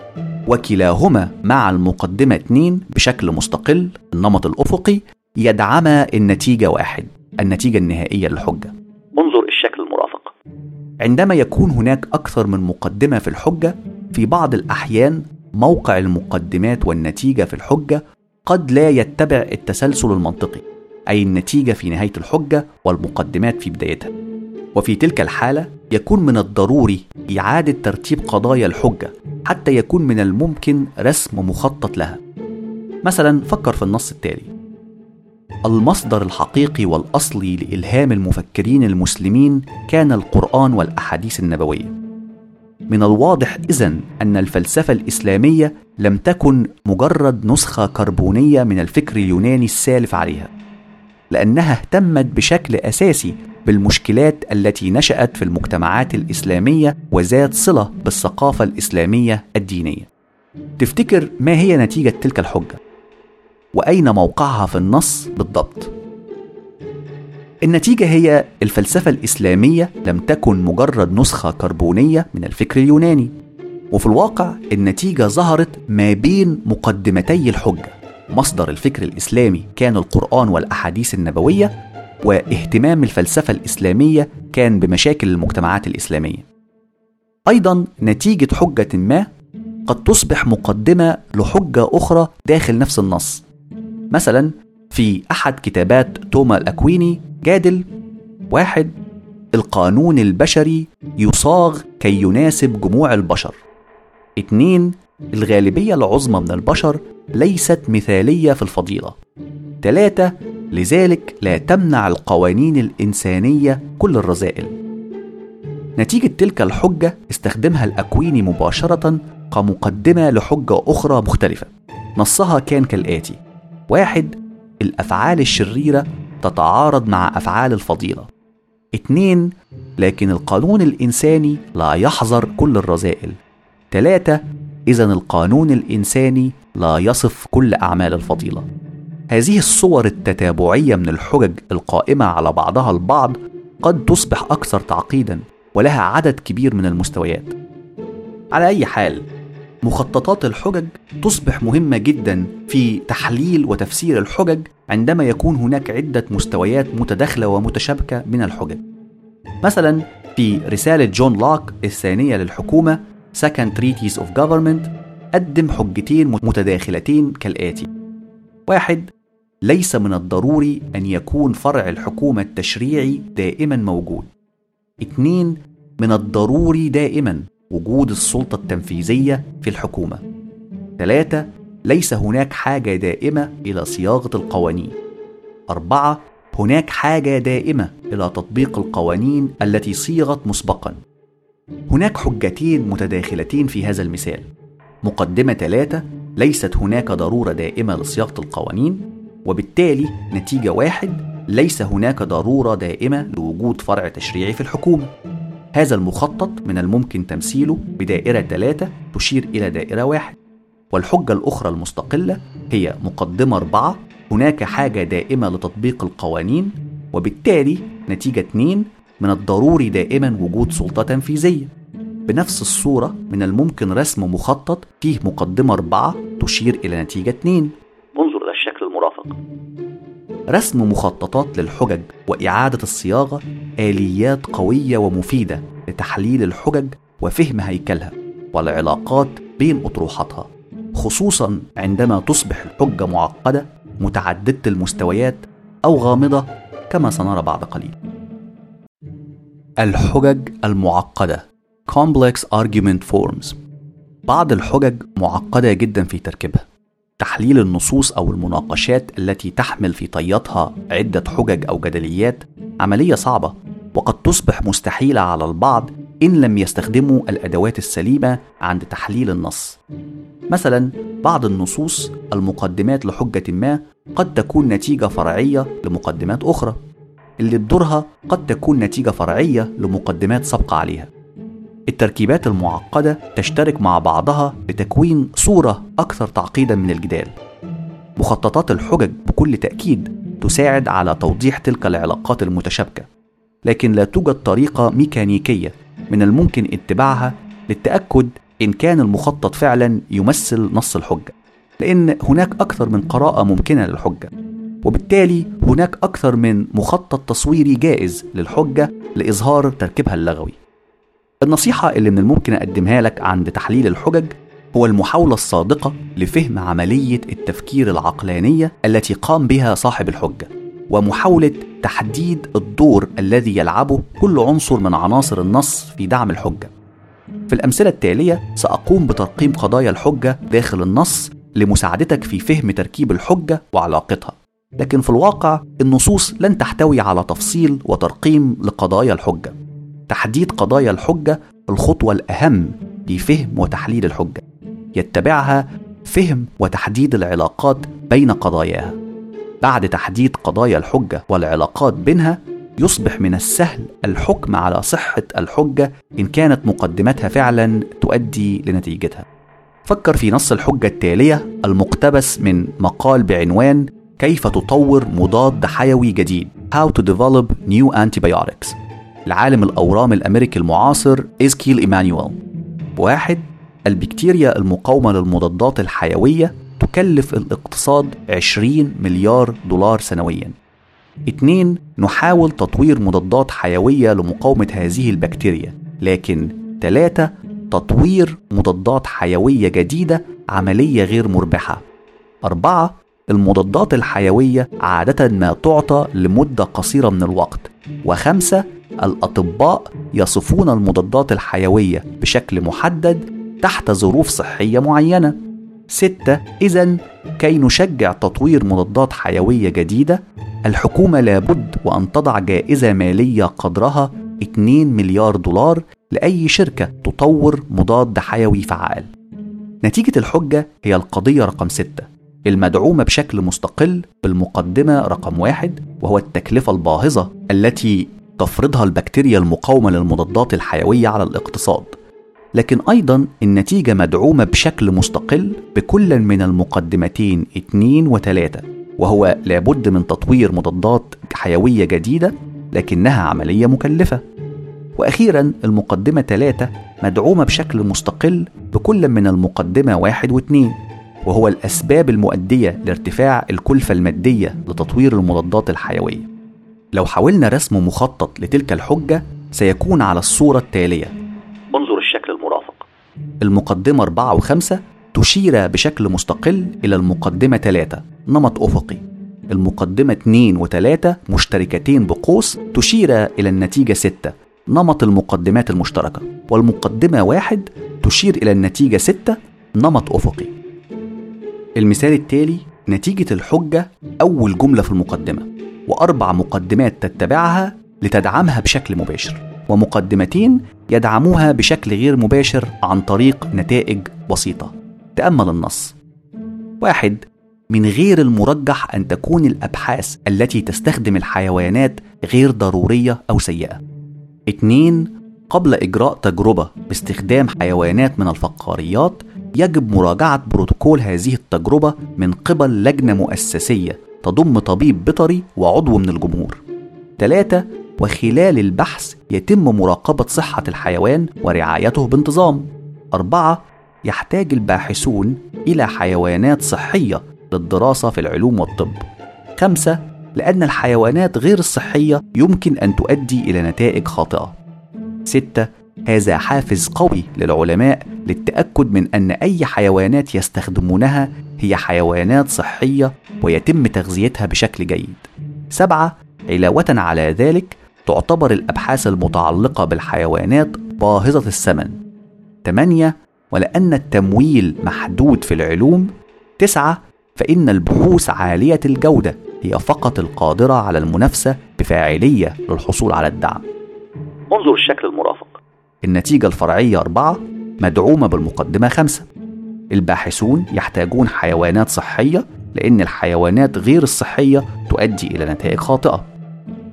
وكلاهما مع المقدمة 2 بشكل مستقل النمط الأفقي يدعما النتيجة واحد النتيجة النهائية للحجة. عندما يكون هناك أكثر من مقدمة في الحجة في بعض الأحيان موقع المقدمات والنتيجة في الحجة قد لا يتبع التسلسل المنطقي أي النتيجة في نهاية الحجة والمقدمات في بدايتها. وفي تلك الحالة يكون من الضروري إعادة ترتيب قضايا الحجة حتى يكون من الممكن رسم مخطط لها. مثلا فكر في النص التالي. المصدر الحقيقي والأصلي لإلهام المفكرين المسلمين كان القرآن والأحاديث النبوية من الواضح إذن أن الفلسفة الإسلامية لم تكن مجرد نسخة كربونية من الفكر اليوناني السالف عليها لأنها اهتمت بشكل أساسي بالمشكلات التي نشأت في المجتمعات الإسلامية وذات صلة بالثقافة الإسلامية الدينية. تفتكر ما هي نتيجة تلك الحجة؟ وأين موقعها في النص بالضبط؟ النتيجة هي الفلسفة الإسلامية لم تكن مجرد نسخة كربونية من الفكر اليوناني، وفي الواقع النتيجة ظهرت ما بين مقدمتي الحجة. مصدر الفكر الإسلامي كان القرآن والأحاديث النبوية واهتمام الفلسفة الإسلامية كان بمشاكل المجتمعات الإسلامية. أيضا نتيجة حجة ما قد تصبح مقدمة لحجة أخرى داخل نفس النص. مثلا في أحد كتابات توما الأكويني جادل واحد القانون البشري يصاغ كي يناسب جموع البشر. اتنين الغالبية العظمى من البشر ليست مثالية في الفضيلة. تلاتة لذلك لا تمنع القوانين الإنسانية كل الرذائل. نتيجة تلك الحجة استخدمها الأكويني مباشرة كمقدمة لحجة أخرى مختلفة. نصها كان كالآتي واحد الأفعال الشريرة تتعارض مع أفعال الفضيلة. اتنين لكن القانون الإنساني لا يحظر كل الرذائل. تلاتة إذا القانون الإنساني لا يصف كل أعمال الفضيلة. هذه الصور التتابعية من الحجج القائمة على بعضها البعض قد تصبح أكثر تعقيدا ولها عدد كبير من المستويات. على أي حال مخططات الحجج تصبح مهمة جدا في تحليل وتفسير الحجج عندما يكون هناك عدة مستويات متداخلة ومتشابكة من الحجج. مثلا في رسالة جون لوك الثانية للحكومة Second Treatise of Government قدم حجتين متداخلتين كالآتي: واحد ليس من الضروري أن يكون فرع الحكومة التشريعي دائما موجود. اثنين من الضروري دائما وجود السلطة التنفيذية في الحكومة. ثلاثة ليس هناك حاجة دائمة إلى صياغة القوانين. أربعة هناك حاجة دائمة إلى تطبيق القوانين التي صيغت مسبقا. هناك حجتين متداخلتين في هذا المثال. مقدمة ثلاثة ليست هناك ضرورة دائمة لصياغة القوانين وبالتالي نتيجة واحد ليس هناك ضرورة دائمة لوجود فرع تشريعي في الحكومة هذا المخطط من الممكن تمثيله بدائرة ثلاثة تشير إلى دائرة واحد. والحجة الأخرى المستقلة هي مقدمة أربعة. هناك حاجة دائمة لتطبيق القوانين وبالتالي نتيجة اثنين من الضروري دائما وجود سلطة تنفيذية. بنفس الصورة من الممكن رسم مخطط فيه مقدمة أربعة تشير إلى نتيجة اثنين. انظر إلى الشكل المرافق. رسم مخططات للحجج وإعادة الصياغة آليات قوية ومفيدة لتحليل الحجج وفهم هيكلها والعلاقات بين أطروحاتها خصوصا عندما تصبح الحجة معقدة متعددة المستويات أو غامضة كما سنرى بعد قليل. الحجج المعقدة Complex Argument Forms بعض الحجج معقدة جدا في تركيبها. تحليل النصوص أو المناقشات التي تحمل في طياتها عدة حجج أو جدليات عملية صعبة وقد تصبح مستحيلة على البعض إن لم يستخدموا الأدوات السليمة عند تحليل النص. مثلا بعض النصوص المقدمات لحجة ما قد تكون نتيجة فرعية لمقدمات أخرى اللي بدورها قد تكون نتيجة فرعية لمقدمات سابقة عليها. التركيبات المعقدة تشترك مع بعضها لتكوين صورة أكثر تعقيدا من الجدال. مخططات الحجج بكل تأكيد تساعد على توضيح تلك العلاقات المتشابكة، لكن لا توجد طريقة ميكانيكية من الممكن اتباعها للتأكد إن كان المخطط فعلا يمثل نص الحجة، لأن هناك أكثر من قراءة ممكنة للحجة، وبالتالي هناك أكثر من مخطط تصويري جائز للحجة لإظهار تركيبها اللغوي. النصيحة اللي من الممكن أقدمها لك عند تحليل الحجج هو المحاولة الصادقة لفهم عملية التفكير العقلانية التي قام بها صاحب الحجة ومحاولة تحديد الدور الذي يلعبه كل عنصر من عناصر النص في دعم الحجة. في الأمثلة التالية سأقوم بترقيم قضايا الحجة داخل النص لمساعدتك في فهم تركيب الحجة وعلاقتها. لكن في الواقع النصوص لن تحتوي على تفصيل وترقيم لقضايا الحجة. تحديد قضايا الحجة الخطوة الأهم في فهم وتحليل الحجة. يتبعها فهم وتحديد العلاقات بين قضاياها. بعد تحديد قضايا الحجة والعلاقات بينها يصبح من السهل الحكم على صحة الحجة إن كانت مقدمتها فعلا تؤدي لنتيجتها. فكر في نص الحجة التالية المقتبس من مقال بعنوان كيف تطور مضاد حيوي جديد How to develop new antibiotics العالم الأورام الأمريكي المعاصر إسكيل إيمانويل واحد البكتيريا المقاومة للمضادات الحيوية تكلف الاقتصاد 20 مليار دولار سنويا. اثنين نحاول تطوير مضادات حيوية لمقاومة هذه البكتيريا. لكن ثلاثة تطوير مضادات حيوية جديدة عملية غير مربحة. أربعة المضادات الحيوية عادة ما تعطى لمدة قصيرة من الوقت. وخمسة الأطباء يصفون المضادات الحيوية بشكل محدد تحت ظروف صحية معينة. ستة إذا كي نشجع تطوير مضادات حيوية جديدة الحكومة لابد وأن تضع جائزة مالية قدرها 2 مليار دولار لأي شركة تطور مضاد حيوي فعال. نتيجة الحجة هي القضية رقم ستة المدعومة بشكل مستقل بالمقدمة رقم واحد وهو التكلفة الباهظة التي تفرضها البكتيريا المقاومة للمضادات الحيوية على الاقتصاد. لكن أيضا النتيجة مدعومة بشكل مستقل بكل من المقدمتين اتنين وتلاتة وهو لابد من تطوير مضادات حيوية جديدة لكنها عملية مكلفة. وأخيرا المقدمة ثلاثة مدعومة بشكل مستقل بكل من المقدمة واحد واثنين وهو الأسباب المؤدية لارتفاع الكلفة المادية لتطوير المضادات الحيوية. لو حاولنا رسم مخطط لتلك الحجة سيكون على الصورة التالية. انظر الشكل المرافق. المقدمة أربعة وخمسة تشير بشكل مستقل إلى المقدمة ثلاثة نمط أفقي. المقدمة 2 و3 مشتركتين بقوس تشير إلى النتيجة 6 نمط المقدمات المشتركة. والمقدمة واحد تشير إلى النتيجة 6 نمط أفقي. المثال التالي نتيجة الحجة أول جملة في المقدمة. وأربع مقدمات تتبعها لتدعمها بشكل مباشر ومقدمتين يدعموها بشكل غير مباشر عن طريق نتائج بسيطة تأمل النص واحد من غير المرجح أن تكون الأبحاث التي تستخدم الحيوانات غير ضرورية أو سيئة. اتنين قبل إجراء تجربة باستخدام حيوانات من الفقاريات يجب مراجعة بروتوكول هذه التجربة من قبل لجنة مؤسسية تضم طبيب بيطري وعضو من الجمهور. ثلاثة وخلال البحث يتم مراقبة صحة الحيوان ورعايته بانتظام. أربعة يحتاج الباحثون إلى حيوانات صحية للدراسة في العلوم والطب. خمسة لأن الحيوانات غير الصحية يمكن أن تؤدي إلى نتائج خاطئة. ستة هذا حافز قوي للعلماء للتأكد من أن أي حيوانات يستخدمونها هي حيوانات صحية ويتم تغذيتها بشكل جيد. سبعة علاوة على ذلك تعتبر الأبحاث المتعلقة بالحيوانات باهظة الثمن. ثمانية ولأن التمويل محدود في العلوم. تسعة فإن البحوث عالية الجودة هي فقط القادرة على المنافسة بفاعلية للحصول على الدعم. انظر الشكل المرافق النتيجة الفرعية أربعة مدعومة بالمقدمة خمسة. الباحثون يحتاجون حيوانات صحية لأن الحيوانات غير الصحية تؤدي إلى نتائج خاطئة.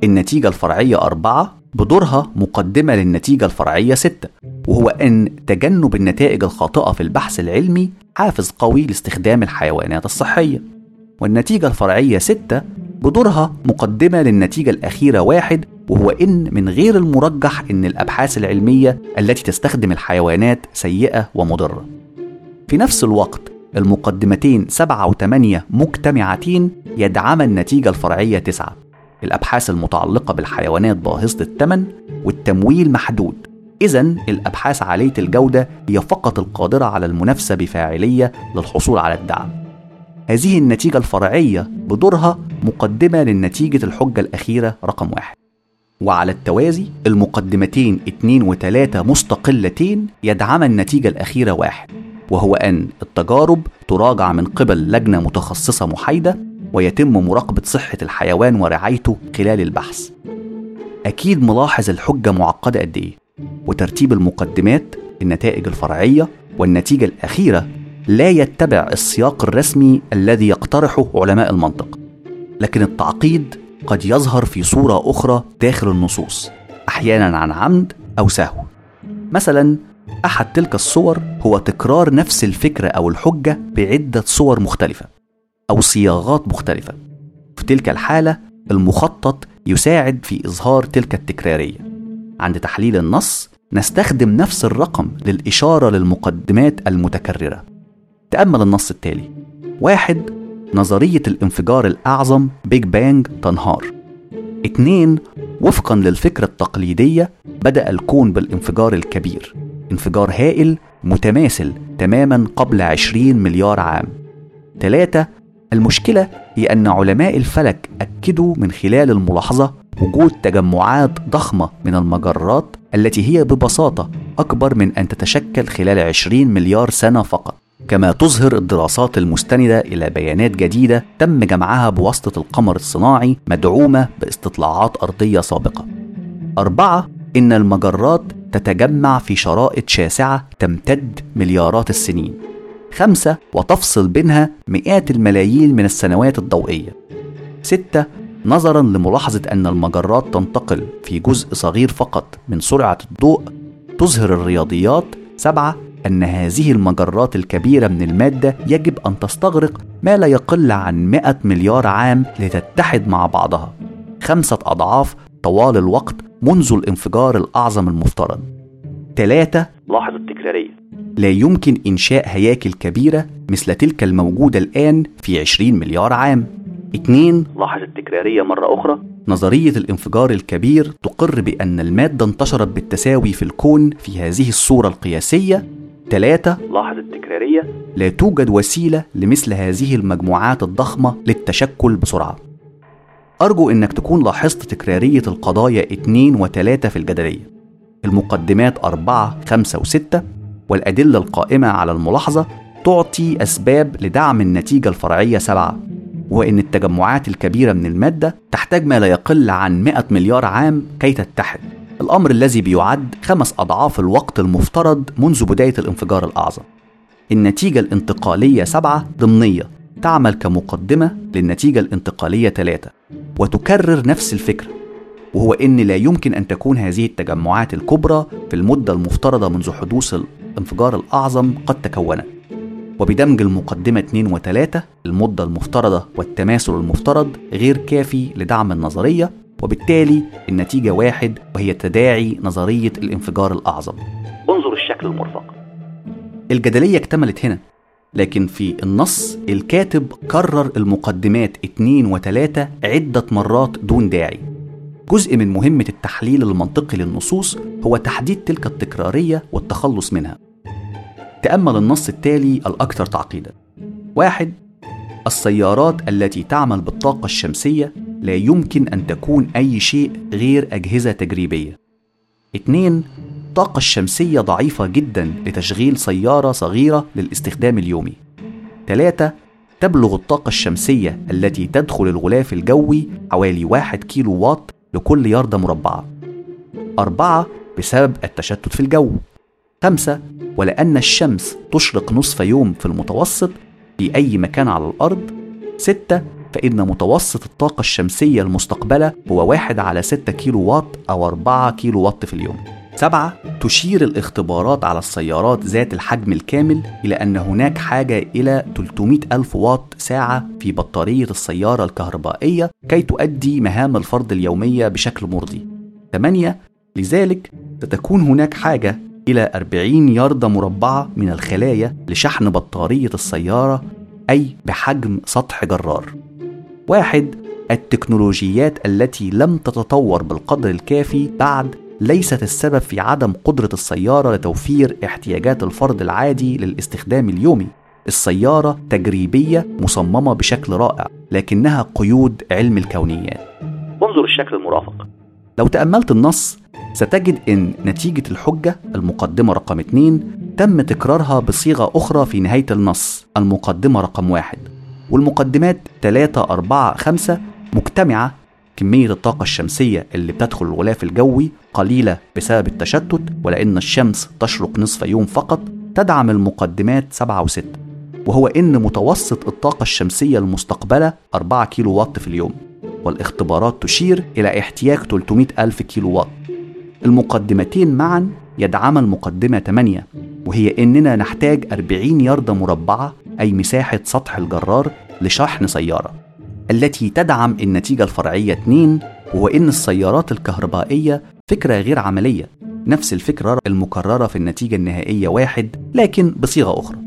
النتيجة الفرعية أربعة بدورها مقدمة للنتيجة الفرعية ستة وهو أن تجنب النتائج الخاطئة في البحث العلمي حافز قوي لاستخدام الحيوانات الصحية والنتيجة الفرعية ستة بدورها مقدمة للنتيجة الأخيرة واحد وهو إن من غير المرجح إن الأبحاث العلمية التي تستخدم الحيوانات سيئة ومضرة في نفس الوقت المقدمتين سبعة وثمانية مجتمعتين يدعم النتيجة الفرعية تسعة الأبحاث المتعلقة بالحيوانات باهظة الثمن والتمويل محدود إذا الأبحاث عالية الجودة هي فقط القادرة على المنافسة بفاعلية للحصول على الدعم. هذه النتيجة الفرعية بدورها مقدمة للنتيجة الحجة الأخيرة رقم واحد. وعلى التوازي المقدمتين اتنين وتلاتة مستقلتين يدعم النتيجة الأخيرة واحد وهو أن التجارب تراجع من قبل لجنة متخصصة محايدة ويتم مراقبة صحة الحيوان ورعايته خلال البحث. أكيد ملاحظ الحجة معقدة قد إيه وترتيب المقدمات النتائج الفرعية والنتيجة الأخيرة لا يتبع السياق الرسمي الذي يقترحه علماء المنطق لكن التعقيد قد يظهر في صورة أخرى داخل النصوص أحيانا عن عمد أو سهو مثلا أحد تلك الصور هو تكرار نفس الفكرة أو الحجة بعدة صور مختلفة أو صياغات مختلفة. في تلك الحالة المخطط يساعد في إظهار تلك التكرارية. عند تحليل النص نستخدم نفس الرقم للإشارة للمقدمات المتكررة. تأمل النص التالي. واحد نظرية الانفجار الأعظم بيج بانج تنهار. اتنين وفقا للفكرة التقليدية بدأ الكون بالانفجار الكبير. انفجار هائل متماثل تماما قبل عشرين مليار عام. ثلاثة المشكلة هي أن علماء الفلك أكدوا من خلال الملاحظة وجود تجمعات ضخمة من المجرات التي هي ببساطة أكبر من أن تتشكل خلال 20 مليار سنة فقط. كما تظهر الدراسات المستندة إلى بيانات جديدة تم جمعها بواسطة القمر الصناعي مدعومة باستطلاعات أرضية سابقة. أربعة إن المجرات تتجمع في شرائط شاسعة تمتد مليارات السنين. خمسة وتفصل بينها مئات الملايين من السنوات الضوئية. ستة نظرا لملاحظة أن المجرات تنتقل في جزء صغير فقط من سرعة الضوء. تظهر الرياضيات. سبعة أن هذه المجرات الكبيرة من المادة يجب أن تستغرق ما لا يقل عن 100 مليار عام لتتحد مع بعضها. خمسة أضعاف طوال الوقت منذ الانفجار الأعظم المفترض. ثلاثة لاحظ التكرارية. لا يمكن إنشاء هياكل كبيرة مثل تلك الموجودة الآن في 20 مليار عام. اثنين لاحظ التكرارية مرة أخرى. نظرية الانفجار الكبير تقر بأن المادة انتشرت بالتساوي في الكون في هذه الصورة القياسية. ثلاثة لاحظ التكرارية. لا توجد وسيلة لمثل هذه المجموعات الضخمة للتشكل بسرعة. أرجو أنك تكون لاحظت تكرارية القضايا 2 و3 في الجدلية. المقدمات 4 5 و6 والأدلة القائمة على الملاحظة تعطي أسباب لدعم النتيجة الفرعية 7 وهو أن التجمعات الكبيرة من المادة تحتاج ما لا يقل عن 100 مليار عام كي تتحد. الأمر الذي بيعد خمس أضعاف الوقت المفترض منذ بداية الانفجار الأعظم. النتيجة الانتقالية سبعة ضمنية. تعمل كمقدمة للنتيجة الانتقالية ثلاثة وتكرر نفس الفكرة وهو أن لا يمكن أن تكون هذه التجمعات الكبرى في المدة المفترضة منذ حدوث الانفجار الأعظم قد تكونت وبدمج المقدمة 2 و3 المدة المفترضة والتماثل المفترض غير كافي لدعم النظرية وبالتالي النتيجة واحد وهي تداعي نظرية الانفجار الأعظم. انظر الشكل المرفق. الجدلية اكتملت هنا. لكن في النص الكاتب كرر المقدمات 2 و3 عدة مرات دون داعي. جزء من مهمة التحليل المنطقي للنصوص هو تحديد تلك التكرارية والتخلص منها. تأمل النص التالي الأكثر تعقيدا. واحد السيارات التي تعمل بالطاقة الشمسية لا يمكن أن تكون أي شيء غير أجهزة تجريبية. اثنين الطاقة الشمسية ضعيفة جدا لتشغيل سيارة صغيرة للاستخدام اليومي. ثلاثة تبلغ الطاقة الشمسية التي تدخل الغلاف الجوي حوالي واحد كيلو واط لكل ياردة مربعة. أربعة بسبب التشتت في الجو. خمسة ولأن الشمس تشرق نصف يوم في المتوسط في أي مكان على الأرض. ستة فإن متوسط الطاقة الشمسية المستقبلة هو واحد على ستة كيلو واط أو أربعة كيلو واط في اليوم. سبعة تشير الاختبارات على السيارات ذات الحجم الكامل إلى أن هناك حاجة إلى 300 ألف واط ساعة في بطارية السيارة الكهربائية كي تؤدي مهام الفرد اليومية بشكل مرضي 8 لذلك ستكون هناك حاجة إلى 40 ياردة مربعة من الخلايا لشحن بطارية السيارة أي بحجم سطح جرار. واحد التكنولوجيات التي لم تتطور بالقدر الكافي بعد ليست السبب في عدم قدرة السيارة لتوفير احتياجات الفرد العادي للاستخدام اليومي. السيارة تجريبية مصممة بشكل رائع، لكنها قيود علم الكونيات. انظر الشكل المرافق لو تأملت النص ستجد إن نتيجة الحجة المقدمة رقم 2 تم تكرارها بصيغة أخرى في نهاية النص المقدمة رقم واحد والمقدمات 3 4 5 مجتمعة كمية الطاقة الشمسية اللي بتدخل الغلاف الجوي قليلة بسبب التشتت ولأن الشمس تشرق نصف يوم فقط تدعم المقدمات 7 و6 وهو إن متوسط الطاقة الشمسية المستقبلة 4 كيلو واط في اليوم والاختبارات تشير إلى احتياج 300 ألف كيلو واط. المقدمتين معا يدعم المقدمة 8 وهي إننا نحتاج 40 ياردة مربعة أي مساحة سطح الجرار لشحن سيارة. التي تدعم النتيجة الفرعية 2 وهو إن السيارات الكهربائية فكرة غير عملية. نفس الفكرة المكررة في النتيجة النهائية واحد لكن بصيغة أخرى.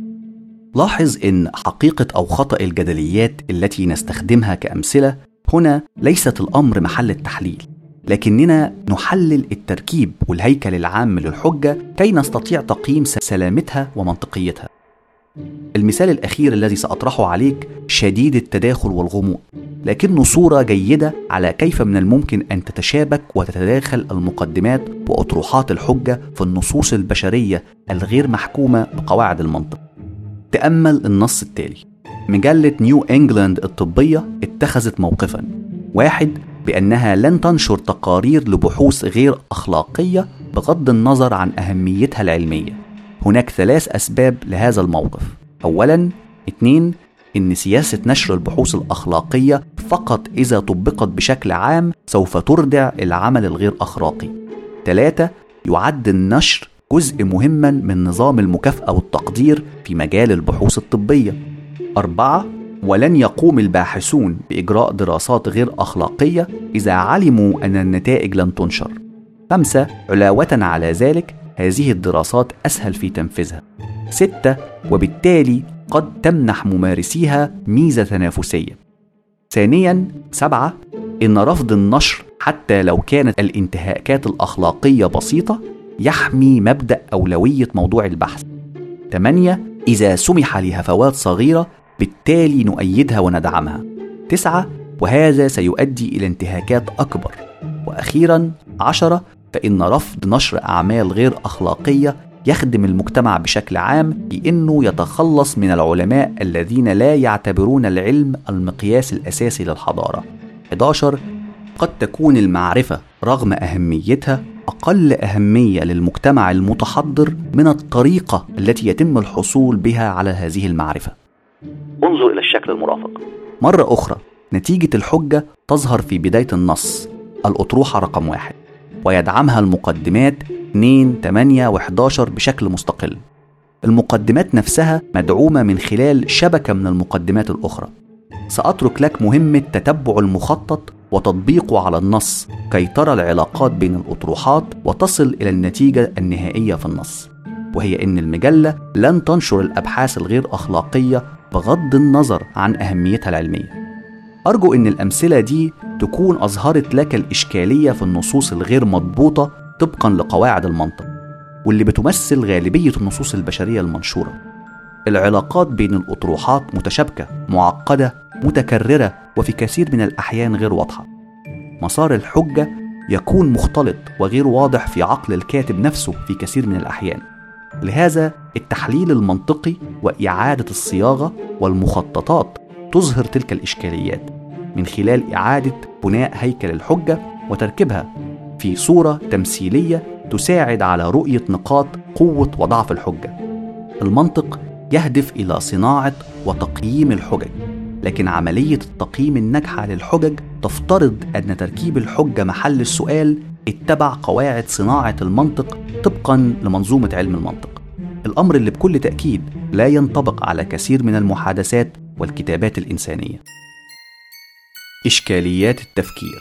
لاحظ إن حقيقة أو خطأ الجدليات التي نستخدمها كأمثلة هنا ليست الأمر محل التحليل لكننا نحلل التركيب والهيكل العام للحجة كي نستطيع تقييم سلامتها ومنطقيتها. المثال الأخير الذي سأطرحه عليك شديد التداخل والغموض لكنه صورة جيدة على كيف من الممكن أن تتشابك وتتداخل المقدمات وأطروحات الحجة في النصوص البشرية الغير محكومة بقواعد المنطق. تأمل النص التالي: مجلة نيو إنجلاند الطبية اتخذت موقفا. واحد بأنها لن تنشر تقارير لبحوث غير أخلاقية بغض النظر عن أهميتها العلمية. هناك ثلاث أسباب لهذا الموقف. أولا اثنين إن سياسة نشر البحوث الأخلاقية فقط إذا طبقت بشكل عام سوف تردع العمل الغير أخلاقي. ثلاثة يعد النشر جزء مهما من نظام المكافأة والتقدير في مجال البحوث الطبية. أربعة ولن يقوم الباحثون بإجراء دراسات غير أخلاقية إذا علموا أن النتائج لن تنشر. خمسة علاوة على ذلك هذه الدراسات أسهل في تنفيذها. ستة وبالتالي قد تمنح ممارسيها ميزة تنافسية. ثانيا سبعة إن رفض النشر حتى لو كانت الانتهاكات الأخلاقية بسيطة يحمي مبدأ أولوية موضوع البحث. ثمانية إذا سمح لهفوات صغيرة بالتالي نؤيدها وندعمها تسعة وهذا سيؤدي إلى انتهاكات أكبر وأخيرا عشرة فإن رفض نشر أعمال غير أخلاقية يخدم المجتمع بشكل عام بأنه يتخلص من العلماء الذين لا يعتبرون العلم المقياس الأساسي للحضارة. 11 قد تكون المعرفة رغم أهميتها أقل أهمية للمجتمع المتحضر من الطريقة التي يتم الحصول بها على هذه المعرفة. انظر إلى الشكل المرافق. مرة أخرى نتيجة الحجة تظهر في بداية النص. الأطروحة رقم واحد. ويدعمها المقدمات 2 8 و11 بشكل مستقل. المقدمات نفسها مدعومة من خلال شبكة من المقدمات الأخرى. سأترك لك مهمة تتبع المخطط وتطبيقه على النص كي ترى العلاقات بين الأطروحات وتصل إلى النتيجة النهائية في النص. وهي إن المجلة لن تنشر الأبحاث الغير أخلاقية بغض النظر عن أهميتها العلمية. أرجو إن الأمثلة دي تكون أظهرت لك الإشكالية في النصوص الغير مضبوطة طبقا لقواعد المنطق واللي بتمثل غالبية النصوص البشرية المنشورة. العلاقات بين الأطروحات متشابكة معقدة متكررة وفي كثير من الأحيان غير واضحة. مسار الحجة يكون مختلط وغير واضح في عقل الكاتب نفسه في كثير من الأحيان. لهذا التحليل المنطقي وإعادة الصياغة والمخططات تظهر تلك الإشكاليات من خلال إعادة بناء هيكل الحجة وتركيبها في صورة تمثيلية تساعد على رؤية نقاط قوة وضعف الحجة. المنطق يهدف إلى صناعة وتقييم الحجج، لكن عملية التقييم الناجحة للحجج تفترض أن تركيب الحجة محل السؤال اتبع قواعد صناعة المنطق طبقا لمنظومة علم المنطق. الأمر اللي بكل تأكيد لا ينطبق على كثير من المحادثات والكتابات الإنسانية. إشكاليات التفكير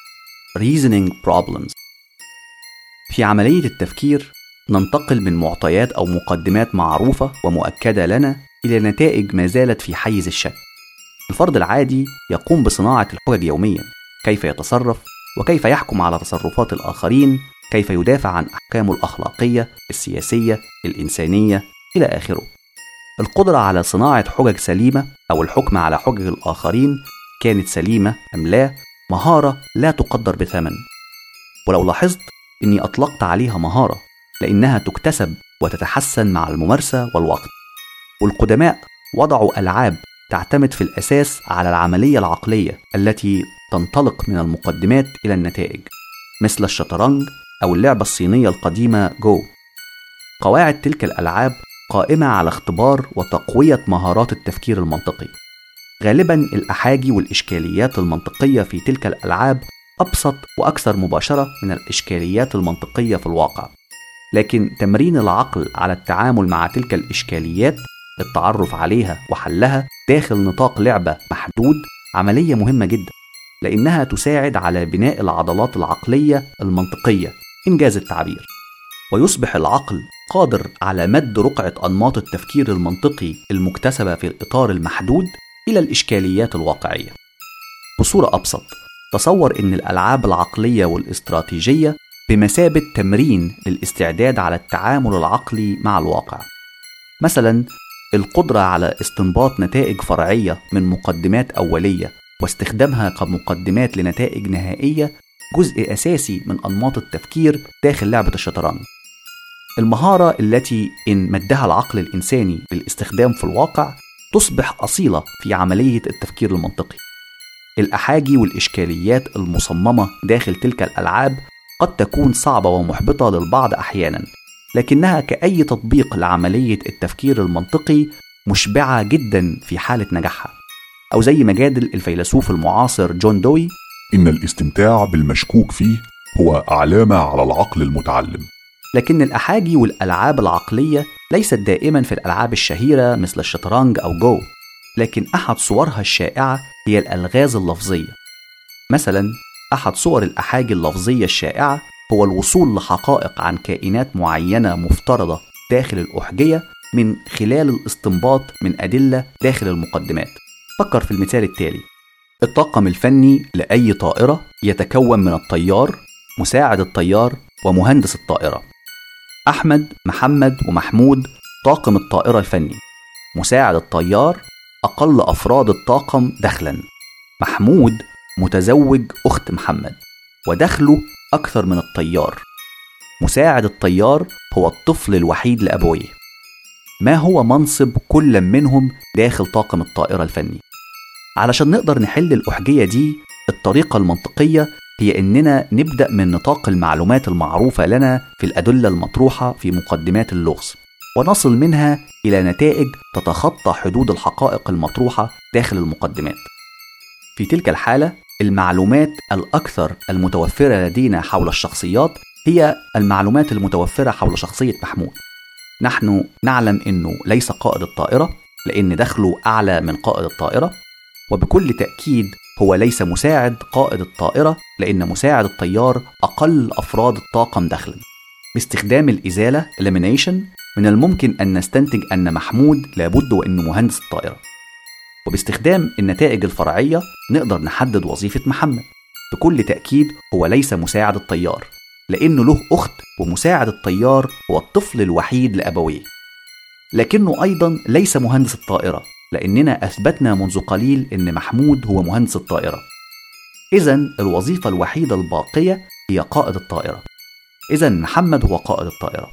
Reasoning Problems في عملية التفكير ننتقل من معطيات أو مقدمات معروفة ومؤكدة لنا إلى نتائج ما زالت في حيز الشك. الفرد العادي يقوم بصناعة الحجج يوميا، كيف يتصرف وكيف يحكم على تصرفات الآخرين، كيف يدافع عن أحكامه الأخلاقية، السياسية، الإنسانية إلى آخره. القدرة على صناعة حجج سليمة أو الحكم على حجج الآخرين كانت سليمة أم لا مهارة لا تقدر بثمن. ولو لاحظت إني أطلقت عليها مهارة لأنها تكتسب وتتحسن مع الممارسة والوقت. والقدماء وضعوا ألعاب تعتمد في الأساس على العملية العقلية التي تنطلق من المقدمات إلى النتائج مثل الشطرنج أو اللعبة الصينية القديمة جو. قواعد تلك الألعاب قائمة على اختبار وتقوية مهارات التفكير المنطقي. غالبا الأحاجي والإشكاليات المنطقية في تلك الألعاب أبسط وأكثر مباشرة من الإشكاليات المنطقية في الواقع. لكن تمرين العقل على التعامل مع تلك الإشكاليات التعرف عليها وحلها داخل نطاق لعبة محدود عملية مهمة جدا لأنها تساعد على بناء العضلات العقلية المنطقية إنجاز التعبير ويصبح العقل قادر على مد رقعة أنماط التفكير المنطقي المكتسبة في الإطار المحدود إلى الإشكاليات الواقعية. بصورة أبسط تصور أن الألعاب العقلية والإستراتيجية بمثابة تمرين للاستعداد على التعامل العقلي مع الواقع. مثلا القدرة على استنباط نتائج فرعية من مقدمات أولية واستخدامها كمقدمات لنتائج نهائية جزء أساسي من أنماط التفكير داخل لعبة الشطرنج. المهارة التي إن مدها العقل الإنساني للاستخدام في الواقع تصبح أصيلة في عملية التفكير المنطقي. الأحاجي والإشكاليات المصممة داخل تلك الألعاب قد تكون صعبة ومحبطة للبعض أحيانا لكنها كأي تطبيق لعملية التفكير المنطقي مشبعة جدا في حالة نجاحها. أو زي ما جادل الفيلسوف المعاصر جون دوي إن الاستمتاع بالمشكوك فيه هو علامة على العقل المتعلم. لكن الأحاجي والألعاب العقلية ليست دائما في الألعاب الشهيرة مثل الشطرنج أو جو لكن أحد صورها الشائعة هي الألغاز اللفظية. مثلا أحد صور الأحاجي اللفظية الشائعة هو الوصول لحقائق عن كائنات معينة مفترضة داخل الأحجية من خلال الاستنباط من أدلة داخل المقدمات. فكر في المثال التالي. الطاقم الفني لأي طائرة يتكون من الطيار مساعد الطيار ومهندس الطائرة. أحمد محمد ومحمود طاقم الطائرة الفني. مساعد الطيار أقل أفراد الطاقم دخلا. محمود متزوج أخت محمد. ودخله أكثر من الطيار. مساعد الطيار هو الطفل الوحيد لأبويه. ما هو منصب كل منهم داخل طاقم الطائرة الفني؟ علشان نقدر نحل الأحجية دي الطريقة المنطقية هي إننا نبدأ من نطاق المعلومات المعروفة لنا في الأدلة المطروحة في مقدمات اللغز ونصل منها إلى نتائج تتخطى حدود الحقائق المطروحة داخل المقدمات. في تلك الحالة المعلومات الأكثر المتوفرة لدينا حول الشخصيات هي المعلومات المتوفرة حول شخصية محمود. نحن نعلم أنه ليس قائد الطائرة لأن دخله أعلى من قائد الطائرة وبكل تأكيد هو ليس مساعد قائد الطائرة لأن مساعد الطيار أقل أفراد الطاقم دخلا. باستخدام الإزالة elimination من الممكن أن نستنتج أن محمود لابد وأنه مهندس الطائرة. وباستخدام النتائج الفرعية نقدر نحدد وظيفة محمد. بكل تأكيد هو ليس مساعد الطيار لأنه له أخت ومساعد الطيار هو الطفل الوحيد لأبويه. لكنه أيضا ليس مهندس الطائرة. لأننا أثبتنا منذ قليل أن محمود هو مهندس الطائرة. إذا الوظيفة الوحيدة الباقية هي قائد الطائرة. إذا محمد هو قائد الطائرة.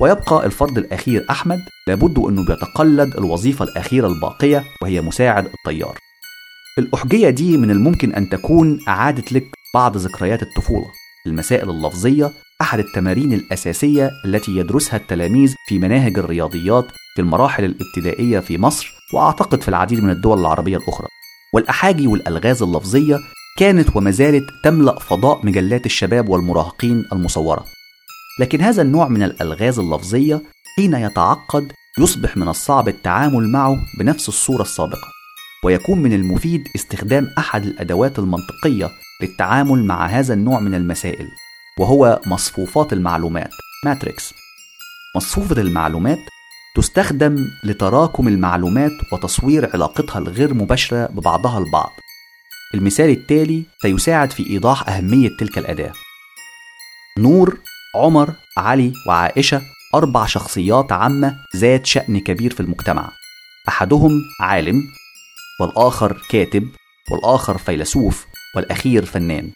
ويبقى الفرد الأخير أحمد لابد أنه بيتقلد الوظيفة الأخيرة الباقية وهي مساعد الطيار. الأحجية دي من الممكن أن تكون أعادة لك بعض ذكريات الطفولة. المسائل اللفظية أحد التمارين الأساسية التي يدرسها التلاميذ في مناهج الرياضيات في المراحل الابتدائية في مصر وأعتقد في العديد من الدول العربية الأخرى. والأحاجي والألغاز اللفظية كانت وما زالت تملأ فضاء مجلات الشباب والمراهقين المصورة. لكن هذا النوع من الألغاز اللفظية حين يتعقد يصبح من الصعب التعامل معه بنفس الصورة السابقة ويكون من المفيد استخدام أحد الأدوات المنطقية للتعامل مع هذا النوع من المسائل وهو مصفوفات المعلومات ماتريكس مصفوفة المعلومات تستخدم لتراكم المعلومات وتصوير علاقتها الغير مباشرة ببعضها البعض. المثال التالي سيساعد في إيضاح أهمية تلك الأداة. نور عمر علي وعائشة أربع شخصيات عامة ذات شأن كبير في المجتمع. أحدهم عالم والآخر كاتب والآخر فيلسوف والأخير فنان.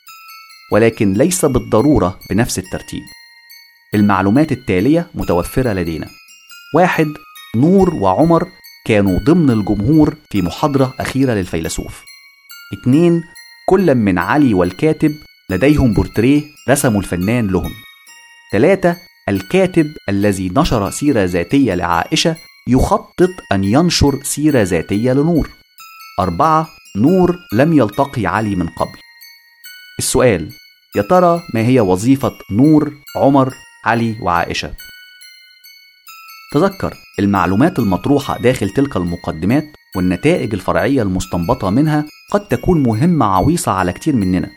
ولكن ليس بالضرورة بنفس الترتيب. المعلومات التالية متوفرة لدينا. واحد نور وعمر كانوا ضمن الجمهور في محاضرة أخيرة للفيلسوف. اتنين كل من علي والكاتب لديهم بورتريه رسموا الفنان لهم. ثلاثة الكاتب الذي نشر سيرة ذاتية لعائشة يخطط أن ينشر سيرة ذاتية لنور. أربعة نور لم يلتقي علي من قبل. السؤال يا ترى ما هي وظيفة نور عمر علي وعائشة؟ تذكر المعلومات المطروحة داخل تلك المقدمات والنتائج الفرعية المستنبطة منها قد تكون مهمة عويصة على كتير مننا.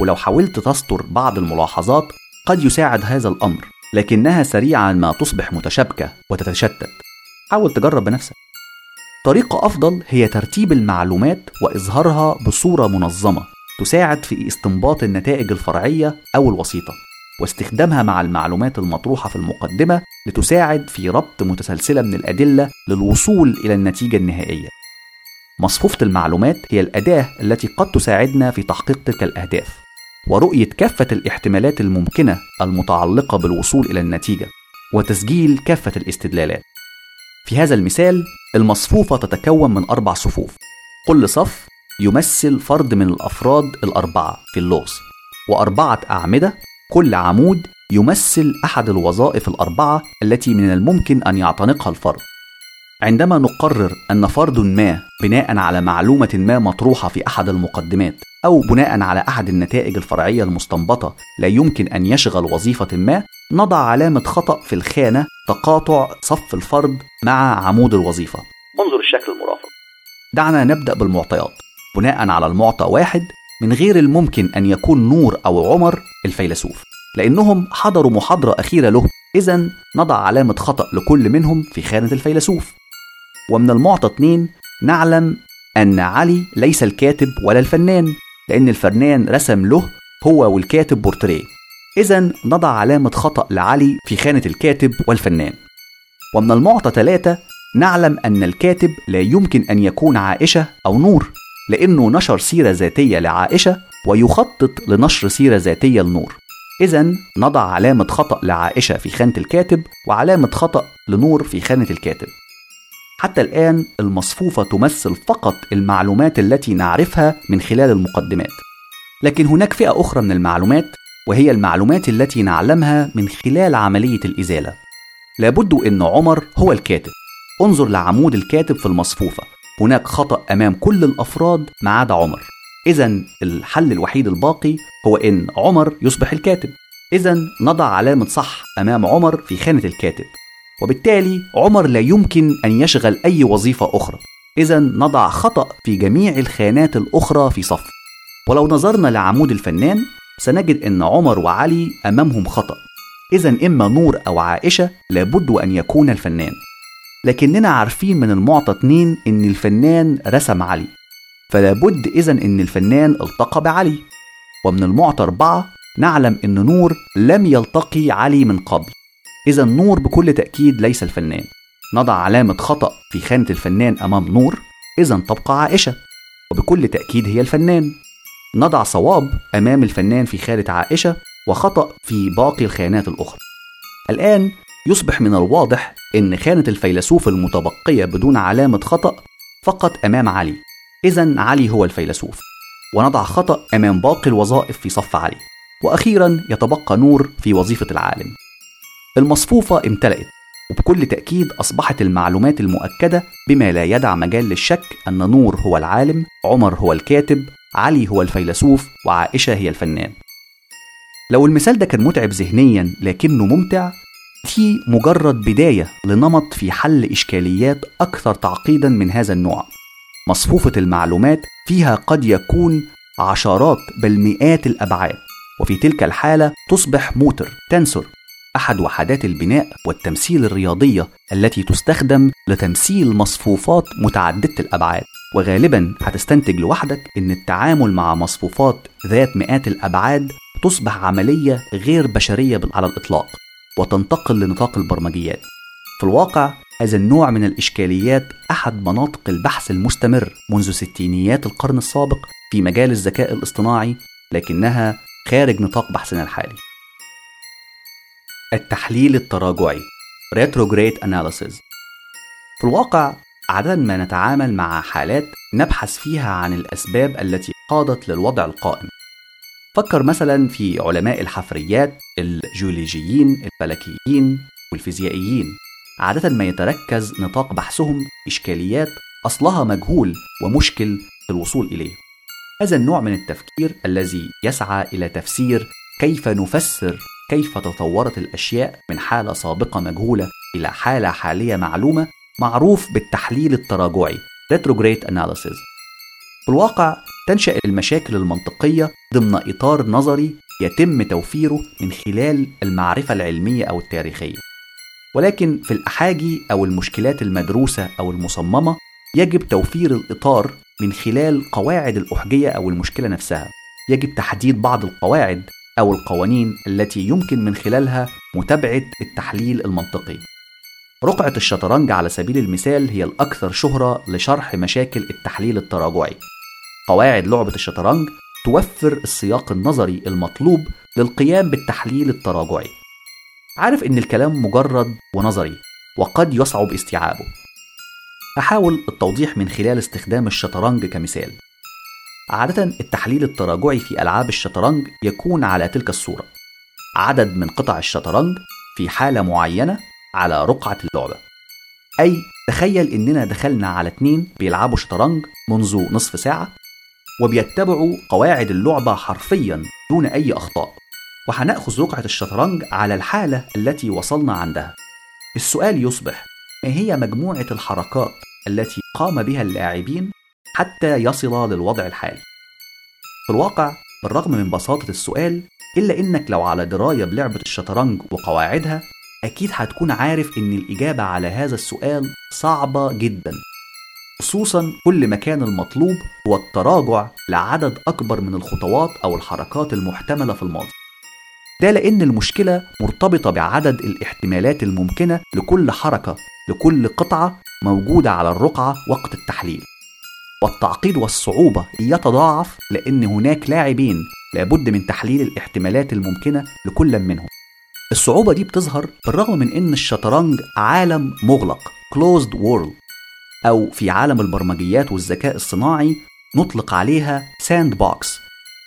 ولو حاولت تسطر بعض الملاحظات قد يساعد هذا الأمر لكنها سريعا ما تصبح متشابكة وتتشتت. حاول تجرب بنفسك. طريقة أفضل هي ترتيب المعلومات وإظهارها بصورة منظمة تساعد في استنباط النتائج الفرعية أو الوسيطة. واستخدامها مع المعلومات المطروحة في المقدمة لتساعد في ربط متسلسلة من الأدلة للوصول إلى النتيجة النهائية. مصفوفة المعلومات هي الأداة التي قد تساعدنا في تحقيق تلك الأهداف ورؤية كافة الاحتمالات الممكنة المتعلقة بالوصول إلى النتيجة وتسجيل كافة الاستدلالات. في هذا المثال المصفوفة تتكون من أربع صفوف. كل صف يمثل فرد من الأفراد الأربعة في اللغز وأربعة أعمدة كل عمود يمثل أحد الوظائف الأربعة التي من الممكن أن يعتنقها الفرد. عندما نقرر أن فرد ما بناء على معلومة ما مطروحة في أحد المقدمات أو بناء على أحد النتائج الفرعية المستنبطة لا يمكن أن يشغل وظيفة ما نضع علامة خطأ في الخانة تقاطع صف الفرد مع عمود الوظيفة. انظر الشكل المرافق. دعنا نبدأ بالمعطيات. بناء على المعطى واحد من غير الممكن أن يكون نور أو عمر الفيلسوف لأنهم حضروا محاضرة أخيرة له. إذا نضع علامة خطأ لكل منهم في خانة الفيلسوف. ومن المعطى اتنين نعلم أن علي ليس الكاتب ولا الفنان لأن الفنان رسم له هو والكاتب بورتريه. إذا نضع علامة خطأ لعلي في خانة الكاتب والفنان. ومن المعطى ثلاثة نعلم أن الكاتب لا يمكن أن يكون عائشة أو نور. لأنه نشر سيرة ذاتية لعائشة ويخطط لنشر سيرة ذاتية لنور. إذا نضع علامة خطأ لعائشة في خانة الكاتب وعلامة خطأ لنور في خانة الكاتب. حتى الآن المصفوفة تمثل فقط المعلومات التي نعرفها من خلال المقدمات. لكن هناك فئة أخرى من المعلومات وهي المعلومات التي نعلمها من خلال عملية الإزالة. لابد أن عمر هو الكاتب. انظر لعمود الكاتب في المصفوفة. هناك خطأ أمام كل الأفراد ما عدا عمر. إذا الحل الوحيد الباقي هو إن عمر يصبح الكاتب. إذا نضع علامة صح أمام عمر في خانة الكاتب. وبالتالي عمر لا يمكن أن يشغل أي وظيفة أخرى. إذا نضع خطأ في جميع الخانات الأخرى في صف. ولو نظرنا لعمود الفنان سنجد أن عمر وعلي أمامهم خطأ. إذا إما نور أو عائشة لابد أن يكون الفنان. لكننا عارفين من المعطى اتنين إن الفنان رسم علي. فلا بد إذا إن الفنان التقى بعلي. ومن المعطى أربعة نعلم إن نور لم يلتقي علي من قبل. إذا نور بكل تأكيد ليس الفنان. نضع علامة خطأ في خانة الفنان أمام نور إذا تبقى عائشة. وبكل تأكيد هي الفنان. نضع صواب أمام الفنان في خانة عائشة وخطأ في باقي الخانات الأخرى. الآن يصبح من الواضح إن خانة الفيلسوف المتبقية بدون علامة خطأ فقط أمام علي. إذا علي هو الفيلسوف. ونضع خطأ أمام باقي الوظائف في صف علي. وأخيرا يتبقى نور في وظيفة العالم. المصفوفة امتلأت وبكل تأكيد أصبحت المعلومات المؤكدة بما لا يدع مجال للشك أن نور هو العالم عمر هو الكاتب علي هو الفيلسوف وعائشة هي الفنان. لو المثال ده كان متعب ذهنيا لكنه ممتع دي مجرد بداية لنمط في حل إشكاليات أكثر تعقيدا من هذا النوع. مصفوفة المعلومات فيها قد يكون عشرات بل مئات الأبعاد وفي تلك الحالة تصبح موتر تنسر. أحد وحدات البناء والتمثيل الرياضية التي تستخدم لتمثيل مصفوفات متعددة الأبعاد. وغالبا هتستنتج لوحدك أن التعامل مع مصفوفات ذات مئات الأبعاد تصبح عملية غير بشرية على الإطلاق. وتنتقل لنطاق البرمجيات. في الواقع هذا النوع من الإشكاليات أحد مناطق البحث المستمر منذ ستينيات القرن السابق في مجال الذكاء الاصطناعي لكنها خارج نطاق بحثنا الحالي. التحليل التراجعي Retrograde Analysis. في الواقع عادة ما نتعامل مع حالات نبحث فيها عن الأسباب التي قادت للوضع القائم. فكر مثلا في علماء الحفريات الجيولوجيين الفلكيين والفيزيائيين. عادة ما يتركز نطاق بحثهم إشكاليات أصلها مجهول ومشكل في الوصول إليه. هذا النوع من التفكير الذي يسعى إلى تفسير كيف نفسر كيف تطورت الأشياء من حالة سابقة مجهولة إلى حالة حالية معلومة معروف بالتحليل التراجعي. Retrograde Analysis. في الواقع تنشأ المشاكل المنطقية ضمن إطار نظري يتم توفيره من خلال المعرفة العلمية أو التاريخية. ولكن في الأحاجي أو المشكلات المدروسة أو المصممة يجب توفير الإطار من خلال قواعد الأحجية أو المشكلة نفسها. يجب تحديد بعض القواعد أو القوانين التي يمكن من خلالها متابعة التحليل المنطقي. رقعة الشطرنج على سبيل المثال هي الأكثر شهرة لشرح مشاكل التحليل التراجعي. قواعد لعبة الشطرنج توفر السياق النظري المطلوب للقيام بالتحليل التراجعي. عارف إن الكلام مجرد ونظري وقد يصعب استيعابه. أحاول التوضيح من خلال استخدام الشطرنج كمثال. عادة التحليل التراجعي في ألعاب الشطرنج يكون على تلك الصورة. عدد من قطع الشطرنج في حالة معينة على رقعة اللعبة. أي تخيل إننا دخلنا على اتنين بيلعبوا شطرنج منذ نصف ساعة وبيتبعوا قواعد اللعبة حرفيا دون أي أخطاء. وهنأخذ رقعة الشطرنج على الحالة التي وصلنا عندها. السؤال يصبح ما هي مجموعة الحركات التي قام بها اللاعبين حتى يصل للوضع الحالي؟ في الواقع بالرغم من بساطة السؤال إلا إنك لو على دراية بلعبة الشطرنج وقواعدها أكيد هتكون عارف إن الإجابة على هذا السؤال صعبة جدا. خصوصا كل ما كان المطلوب هو التراجع لعدد أكبر من الخطوات أو الحركات المحتملة في الماضي. ده لأن المشكلة مرتبطة بعدد الاحتمالات الممكنة لكل حركة لكل قطعة موجودة على الرقعة وقت التحليل. والتعقيد والصعوبة يتضاعف لأن هناك لاعبين لابد من تحليل الاحتمالات الممكنة لكل منهم. الصعوبة دي بتظهر بالرغم من أن الشطرنج عالم مغلق closed world. أو في عالم البرمجيات والذكاء الصناعي نطلق عليها sandbox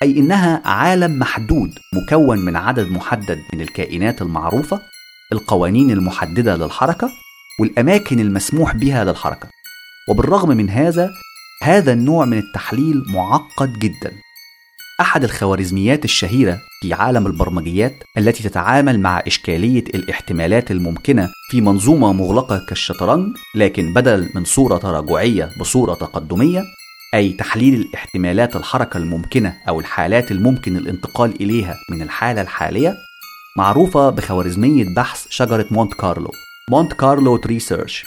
أي إنها عالم محدود مكون من عدد محدد من الكائنات المعروفة القوانين المحددة للحركة والأماكن المسموح بها للحركة. وبالرغم من هذا هذا النوع من التحليل معقد جدا. أحد الخوارزميات الشهيرة في عالم البرمجيات التي تتعامل مع إشكالية الاحتمالات الممكنة في منظومة مغلقة كالشطرنج لكن بدل من صورة تراجعية بصورة تقدمية أي تحليل الاحتمالات الحركة الممكنة أو الحالات الممكن الانتقال إليها من الحالة الحالية معروفة بخوارزمية بحث شجرة مونت كارلو Monte Carlo Tree Search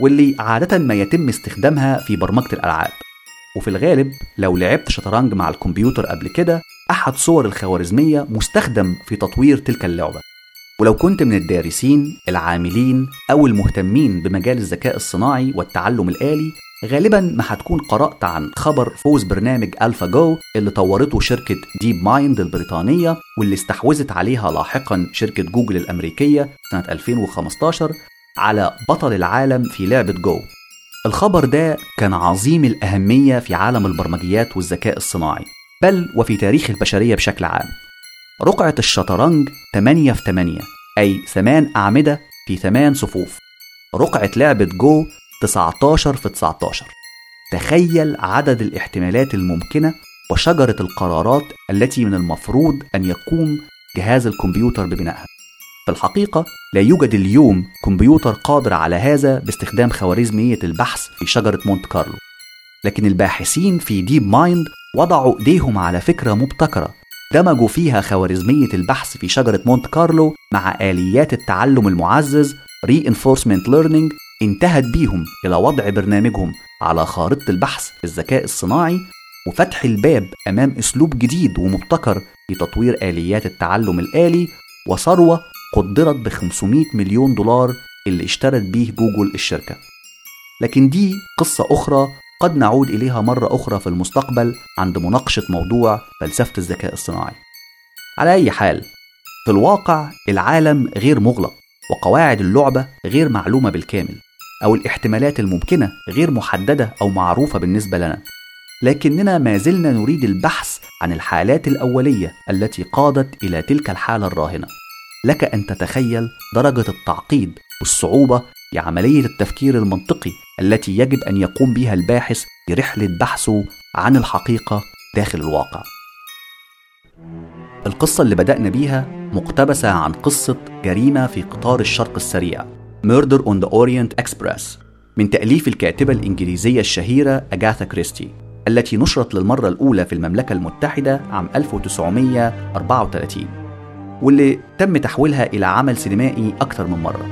واللي عادة ما يتم استخدامها في برمجة الألعاب. وفي الغالب لو لعبت شطرنج مع الكمبيوتر قبل كده أحد صور الخوارزمية مستخدم في تطوير تلك اللعبة. ولو كنت من الدارسين العاملين أو المهتمين بمجال الذكاء الصناعي والتعلم الآلي غالبا ما هتكون قرأت عن خبر فوز برنامج ألفا جو اللي طورته شركة ديب مايند البريطانية واللي استحوذت عليها لاحقا شركة جوجل الأمريكية سنة 2015 على بطل العالم في لعبة جو. الخبر ده كان عظيم الأهمية في عالم البرمجيات والذكاء الصناعي بل وفي تاريخ البشرية بشكل عام. رقعة الشطرنج 8 في 8 أي ثمان أعمدة في ثمان صفوف. رقعة لعبة جو 19 في 19 تخيل عدد الاحتمالات الممكنة وشجرة القرارات التي من المفروض أن يقوم جهاز الكمبيوتر ببنائها. في الحقيقة لا يوجد اليوم كمبيوتر قادر على هذا باستخدام خوارزمية البحث في شجرة مونت كارلو. لكن الباحثين في ديب مايند وضعوا إيديهم على فكرة مبتكرة. دمجوا فيها خوارزمية البحث في شجرة مونت كارلو مع آليات التعلم المعزز Reinforcement Learning انتهت بيهم إلى وضع برنامجهم على خارطة البحث في الذكاء الصناعي وفتح الباب أمام أسلوب جديد ومبتكر في تطوير آليات التعلم الآلي وثروة قدرت ب 500 مليون دولار اللي اشترت بيه جوجل الشركة. لكن دي قصة أخرى قد نعود إليها مرة أخرى في المستقبل عند مناقشة موضوع فلسفة الذكاء الصناعي على أي حال في الواقع العالم غير مغلق وقواعد اللعبة غير معلومة بالكامل أو الاحتمالات الممكنة غير محددة أو معروفة بالنسبة لنا. لكننا ما زلنا نريد البحث عن الحالات الأولية التي قادت إلى تلك الحالة الراهنة. لك أن تتخيل درجة التعقيد والصعوبة في عملية التفكير المنطقي التي يجب أن يقوم بها الباحث في رحلة بحثه عن الحقيقة داخل الواقع. القصة اللي بدأنا بيها مقتبسة عن قصة جريمة في قطار الشرق السريع Murder on the Orient Express من تأليف الكاتبة الإنجليزية الشهيرة أجاثا كريستي التي نشرت للمرة الأولى في المملكة المتحدة عام 1934 واللي تم تحويلها إلى عمل سينمائي أكثر من مرة.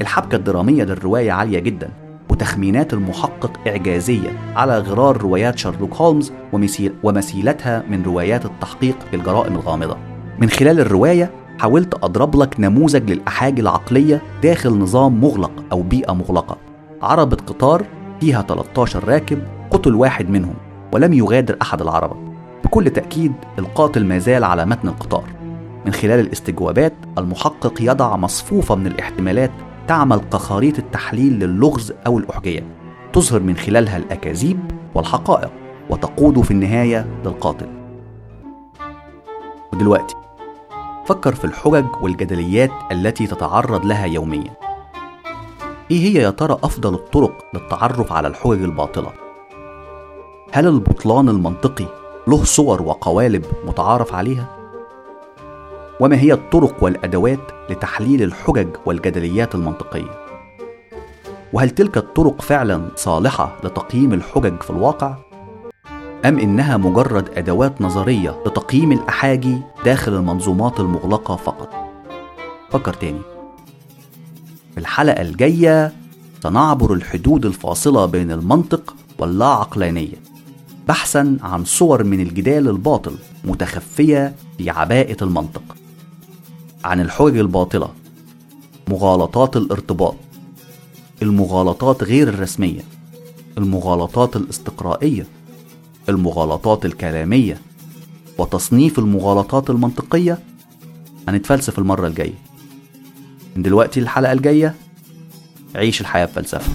الحبكة الدرامية للرواية عالية جدا وتخمينات المحقق إعجازية على غرار روايات شارلوك هولمز ومثيل ومثيلتها من روايات التحقيق في الجرائم الغامضة. من خلال الرواية حاولت أضرب لك نموذج للأحاجي العقلية داخل نظام مغلق أو بيئة مغلقة. عربة قطار فيها 13 راكب قتل واحد منهم ولم يغادر أحد العربة. بكل تأكيد القاتل ما زال على متن القطار. من خلال الاستجوابات المحقق يضع مصفوفة من الاحتمالات تعمل كخريطة تحليل للغز أو الأحجية. تظهر من خلالها الأكاذيب والحقائق وتقود في النهاية للقاتل ودلوقتي فكر في الحجج والجدليات التي تتعرض لها يوميا. إيه هي يا ترى أفضل الطرق للتعرف على الحجج الباطلة؟ هل البطلان المنطقي له صور وقوالب متعارف عليها؟ وما هي الطرق والأدوات لتحليل الحجج والجدليات المنطقية؟ وهل تلك الطرق فعلا صالحة لتقييم الحجج في الواقع؟ أم إنها مجرد أدوات نظرية لتقييم الأحاجي داخل المنظومات المغلقة فقط؟ فكر تاني. في الحلقة الجاية سنعبر الحدود الفاصلة بين المنطق واللا عقلانيه بحثا عن صور من الجدال الباطل متخفية في عباءة المنطق. عن الحجج الباطلة مغالطات الارتباط المغالطات غير الرسمية المغالطات الاستقرائية المغالطات الكلامية وتصنيف المغالطات المنطقية هنتفلسف المرة الجاية. من دلوقتي الحلقة الجاية عيش الحياة بفلسفة.